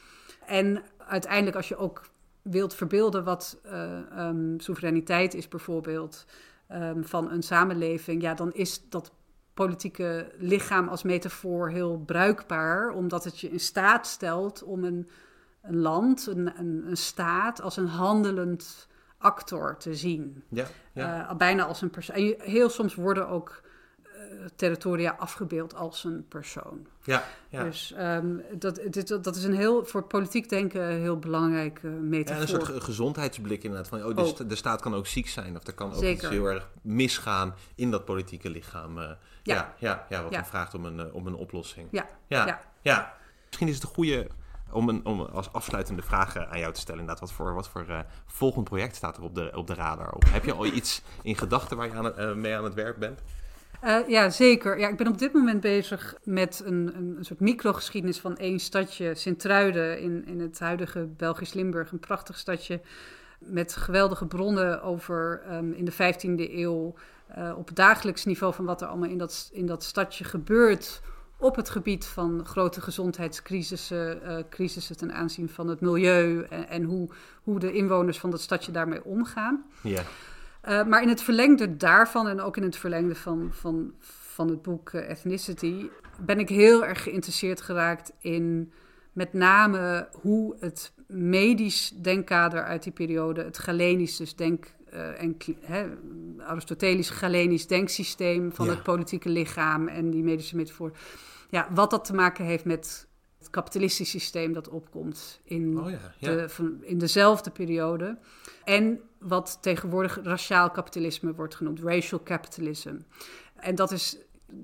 En uiteindelijk, als je ook wilt verbeelden wat uh, um, soevereiniteit is, bijvoorbeeld um, van een samenleving, ja, dan is dat politieke lichaam als metafoor heel bruikbaar, omdat het je in staat stelt om een, een land, een, een, een staat, als een handelend actor te zien. Ja, ja. Uh, bijna als een persoon. En heel soms worden ook territoria afgebeeld als een persoon. Ja, ja. Dus um, dat, dit, dat is een heel, voor politiek denken heel belangrijk uh, metafoor. Ja, een soort gezondheidsblik inderdaad. Van, oh, de, oh. de, staat kan ook ziek zijn of er kan ook Zeker. iets heel erg misgaan in dat politieke lichaam. Uh, ja. ja. Ja, ja, wat dan vraagt om een, uh, om een oplossing. Ja. Ja. ja. Misschien is het een goede om, een, om als afsluitende vraag aan jou te stellen, inderdaad, wat voor, wat voor uh, volgend project staat er op de, op de radar? Op? Heb je al iets in gedachten waar je aan, uh, mee aan het werk bent? Uh, ja, zeker. Ja, ik ben op dit moment bezig met een, een, soort microgeschiedenis van één stadje, Sint-Truiden, in, in het huidige Belgisch Limburg. Een prachtig stadje met geweldige bronnen over um, in de 15e eeuw uh, op dagelijks niveau van wat er allemaal in dat, in dat stadje gebeurt op het gebied van grote gezondheidscrisissen, uh, crisissen ten aanzien van het milieu en, en, hoe, hoe de inwoners van dat stadje daarmee omgaan. Ja. Uh, maar in het verlengde daarvan en ook in het verlengde van, van, van het boek uh, Ethnicity ben ik heel erg geïnteresseerd geraakt in met name hoe het medisch denkkader uit die periode, het Galenisch dus denk, uh, en Aristotelisch-Galenisch denksysteem van het politieke lichaam en die medische metafoor. Ja, wat dat te maken heeft met het kapitalistisch systeem dat opkomt in, oh De, van, in dezelfde periode. En wat tegenwoordig raciaal kapitalisme wordt genoemd, racial capitalism. En dat is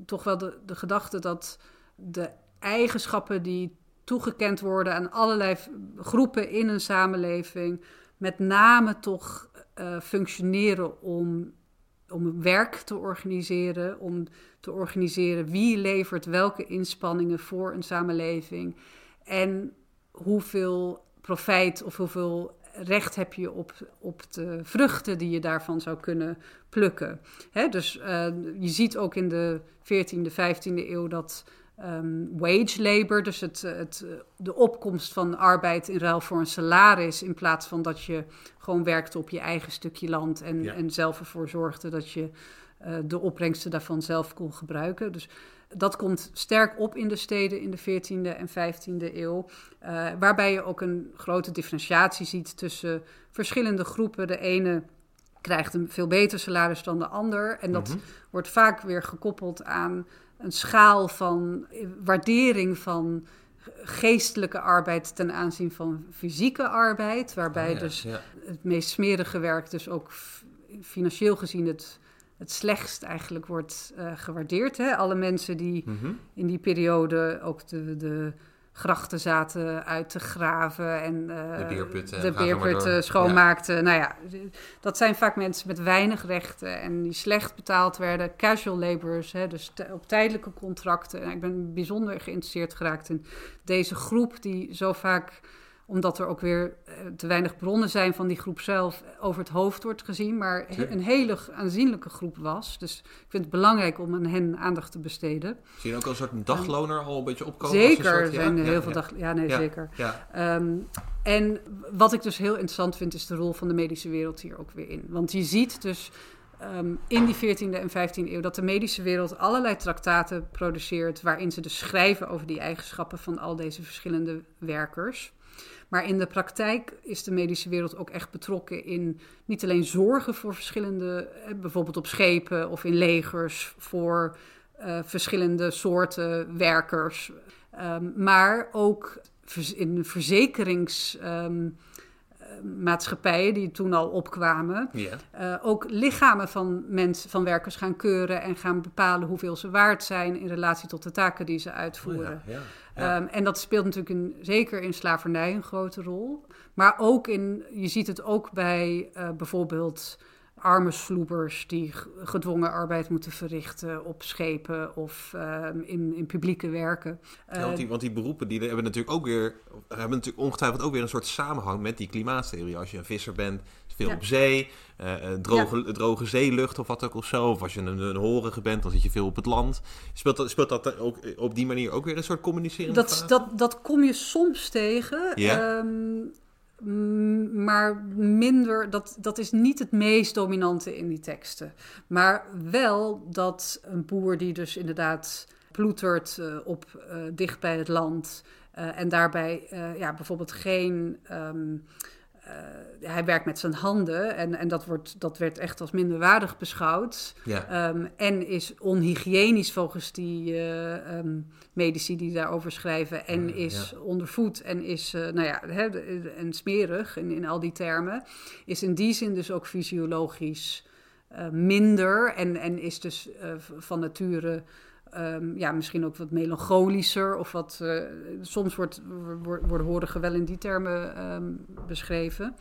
toch wel de, gedachte dat de eigenschappen die toegekend worden aan allerlei groepen in een samenleving, met name toch uh, functioneren om, om werk te organiseren, om te organiseren wie levert welke inspanningen voor een samenleving en hoeveel profijt of hoeveel recht heb je op, op de vruchten die je daarvan zou kunnen plukken. Hè, dus uh, je ziet ook in de 14e, 15e eeuw dat um, wage labor, dus het, het, de opkomst van arbeid in ruil voor een salaris, in plaats van dat je gewoon werkte op je eigen stukje land en, en zelf ervoor zorgde dat je uh, de opbrengsten daarvan zelf kon gebruiken. Dus dat komt sterk op in de steden in de 14e en 15e eeuw, uh, waarbij je ook een grote differentiatie ziet tussen verschillende groepen. De ene krijgt een veel beter salaris dan de ander. En dat mhm. wordt vaak weer gekoppeld aan een schaal van waardering van geestelijke arbeid ten aanzien van fysieke arbeid. Waarbij oh dus het meest smerige werk dus ook financieel gezien het het slechtst eigenlijk wordt uh, gewaardeerd. Hè? Alle mensen die mhm. in die periode ook de, de grachten zaten uit te graven en uh, de beerputten, de beerputten schoonmaakten. Nou ja, dat zijn vaak mensen met weinig rechten en die slecht betaald werden. Casual laborers, hè, dus op tijdelijke contracten. En ik ben bijzonder geïnteresseerd geraakt in deze groep die zo vaak omdat er ook weer eh, te weinig bronnen zijn van die groep zelf over het hoofd wordt gezien, maar een hele aanzienlijke groep was. Dus ik vind het belangrijk om aan hen aandacht te besteden. Zie je ook al een soort dagloner al een beetje opkomen? Zeker, er zijn heel veel dag. Ja, nee, zeker. Um, en wat ik dus heel interessant vind, is de rol van de medische wereld hier ook weer in. Want je ziet dus um, in die 14e en 15e eeuw dat de medische wereld allerlei traktaten produceert waarin ze dus schrijven over die eigenschappen van al deze verschillende werkers. Maar in de praktijk is de medische wereld ook echt betrokken in niet alleen zorgen voor verschillende, eh, bijvoorbeeld op schepen of in legers, voor uh, verschillende soorten werkers, um, maar ook in verzekerings. Um, maatschappijen die toen al opkwamen, uh, ook lichamen van mensen, van werkers gaan keuren en gaan bepalen hoeveel ze waard zijn in relatie tot de taken die ze uitvoeren. Oh ja, ja, um, en dat speelt natuurlijk in, zeker in slavernij een grote rol. Maar ook in, je ziet het ook bij uh, bijvoorbeeld armensvloebers die gedwongen arbeid moeten verrichten op schepen of ehm, in, in publieke werken. Ja, want, die, eh, want die beroepen die hebben natuurlijk ook weer, hebben natuurlijk ongetwijfeld ook weer een soort samenhang met die klimaattheorie. Als je een visser bent, veel op zee, uh, droge, droge zeelucht of wat ook of zo. Of als je een, een horige bent, dan zit je veel op het land. Speelt dat, speelt dat ook op die manier ook weer een soort communiceren? Dat, dat, dat kom je soms tegen. Ja. Ehm, maar minder, dat, dat is niet het meest dominante in die teksten. Maar wel dat een boer die dus inderdaad ploetert uh, op uh, dicht bij het land uh, en daarbij ja, bijvoorbeeld geen ehm, uh, hij werkt met zijn handen en, en dat, wordt, dat werd echt als minderwaardig beschouwd. Ja. Um, en is onhygiënisch volgens die uh, um, medici die daarover schrijven. En is ja. ondervoed en is, uh, nou ja, en smerig in, in al die termen. Is in die zin dus ook fysiologisch minder en, en is dus van nature Um, ja, misschien ook wat melancholischer of wat. Uh, soms wordt, worden horen wel in die termen um, beschreven.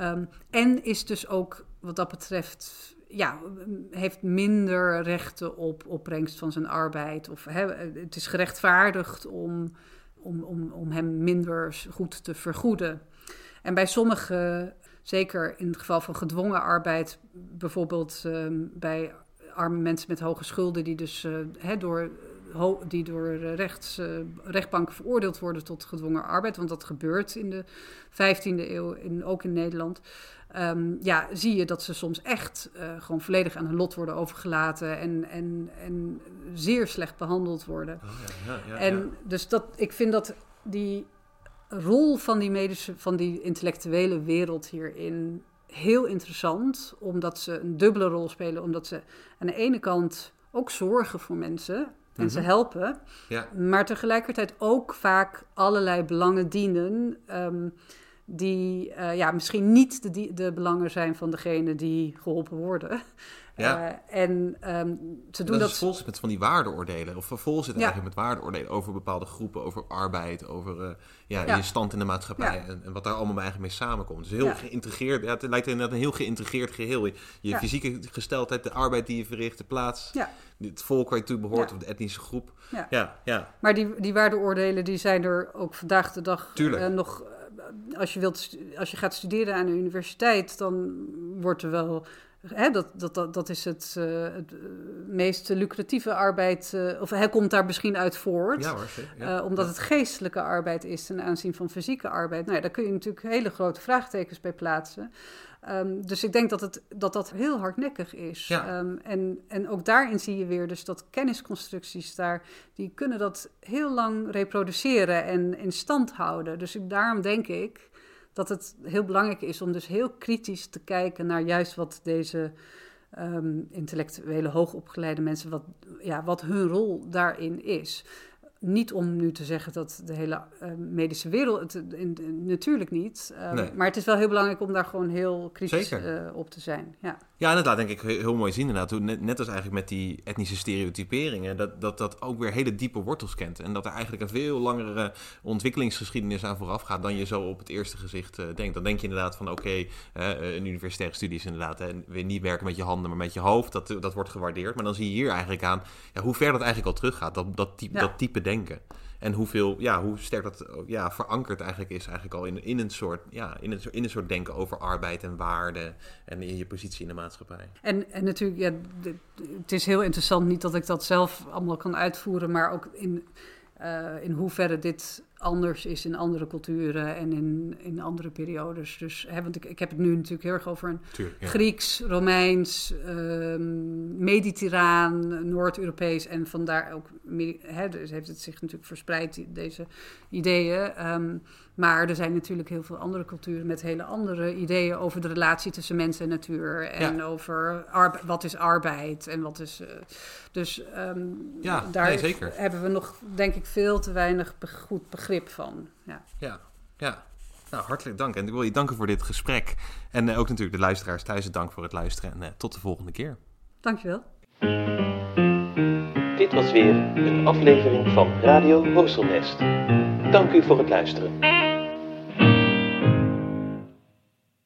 Um, en is dus ook wat dat betreft. Ja, heeft minder rechten op opbrengst van zijn arbeid. Of het is gerechtvaardigd om, om, om, om hem minder goed te vergoeden. En bij sommige, zeker in het geval van gedwongen arbeid, bijvoorbeeld bij arme mensen met hoge schulden, die dus uh, door, ho, die door rechts, uh, rechtbanken veroordeeld worden tot gedwongen arbeid. Want dat gebeurt in de 15e eeuw, in, ook in Nederland. Um, ja, zie je dat ze soms echt uh, gewoon volledig aan hun lot worden overgelaten en, en, en zeer slecht behandeld worden. Oh, ja, ja, ja, en dus dat, ik vind dat die rol van die medische, van die intellectuele wereld hierin heel interessant, omdat ze een dubbele rol spelen. Omdat ze aan de ene kant ook zorgen voor mensen en ze Mhm. helpen, Ja. maar tegelijkertijd ook vaak allerlei belangen dienen. ehm, die eh, ja, misschien niet de, die- de belangen zijn van degene die geholpen worden. Ja. Eh, en ze doen dat, dat. is vol zit met van die waardeoordelen. Of vol zit Ja. eigenlijk met waardeoordelen over bepaalde groepen, over arbeid, over eh, ja, Ja. je stand in de maatschappij. Ja. En, en wat daar allemaal eigenlijk mee samenkomt. Dus heel geïntegreerd. Ja, het lijkt inderdaad een heel geïntegreerd geheel. Je, je fysieke gesteldheid, de arbeid die je verricht, de plaats, het volk waar je toe behoort of de etnische groep. Ja. Ja. Maar die, die waardeoordelen die zijn er ook vandaag de dag nog. Als, je wilt, als je gaat studeren aan de universiteit, dan wordt er wel. Hè, dat, dat, dat, dat is het, eh, het eh, meest lucratieve arbeid. eh, of hij komt daar misschien uit voort. Ja hoor, zeker. Ja. Omdat Ja. het geestelijke arbeid is ten aanzien van fysieke arbeid. Nou ja, daar kun je natuurlijk hele grote vraagtekens bij plaatsen. Ehm, dus ik denk dat, het, dat dat heel hardnekkig is. Ja. Ehm, en, en ook daarin zie je weer dus dat kennisconstructies daar... die kunnen dat heel lang reproduceren en in stand houden. Dus ik, daarom denk ik dat het heel belangrijk is om dus heel kritisch te kijken... naar juist wat deze ehm, intellectuele hoogopgeleide mensen... Wat, ja, wat hun rol daarin is niet om nu te zeggen dat de hele eh, medische wereld, het, in, in- natuurlijk niet. Eh, Nee. Maar het is wel heel belangrijk om daar gewoon heel kritisch eh, op te zijn. Ja. Ja, inderdaad, denk ik heel, heel mooi zien inderdaad. Net, net als eigenlijk met die etnische stereotyperingen, dat, dat dat ook weer hele diepe wortels kent. En dat er eigenlijk een veel langere ontwikkelingsgeschiedenis aan vooraf gaat dan je zo op het eerste gezicht eh, denkt. Dan denk je inderdaad van oké, een universitaire studie is inderdaad hè, weer niet werken met je handen, maar met je hoofd. Dat, dat wordt gewaardeerd. Maar dan zie je hier eigenlijk aan ja, hoe ver dat eigenlijk al teruggaat, dat, dat, type, Ja. dat type denken. En hoeveel, ja, hoe sterk dat ja, verankerd eigenlijk is eigenlijk al in, in, een soort, ja, in, een, in een soort denken over arbeid en waarde en in je positie in de maatschappij. En, en natuurlijk, ja, het is heel interessant, niet dat ik dat zelf allemaal kan uitvoeren, maar ook in, eh, in hoeverre dit anders is in andere culturen en in, in andere periodes. Dus, hè, want ik, ik heb het nu natuurlijk heel erg over een ja. Grieks, Romeins, ehm, Mediterraan, Noord-Europees en vandaar ook hè, dus heeft het zich natuurlijk verspreid, deze ideeën. Ehm, maar er zijn natuurlijk heel veel andere culturen met hele andere ideeën over de relatie tussen mens en natuur. En Ja. over arbe- wat is arbeid en wat is. eh, dus ehm, Ja, daar nee, zeker. hebben we nog, denk ik, veel te weinig be- goed begrip van. Ja. Ja, ja. Nou, hartelijk dank. En ik wil je danken voor dit gesprek. En eh, ook natuurlijk de luisteraars thuis dank voor het luisteren. En eh, tot de volgende keer. Dankjewel. Dit was weer een aflevering van Radio Horselnest. Dank u voor het luisteren.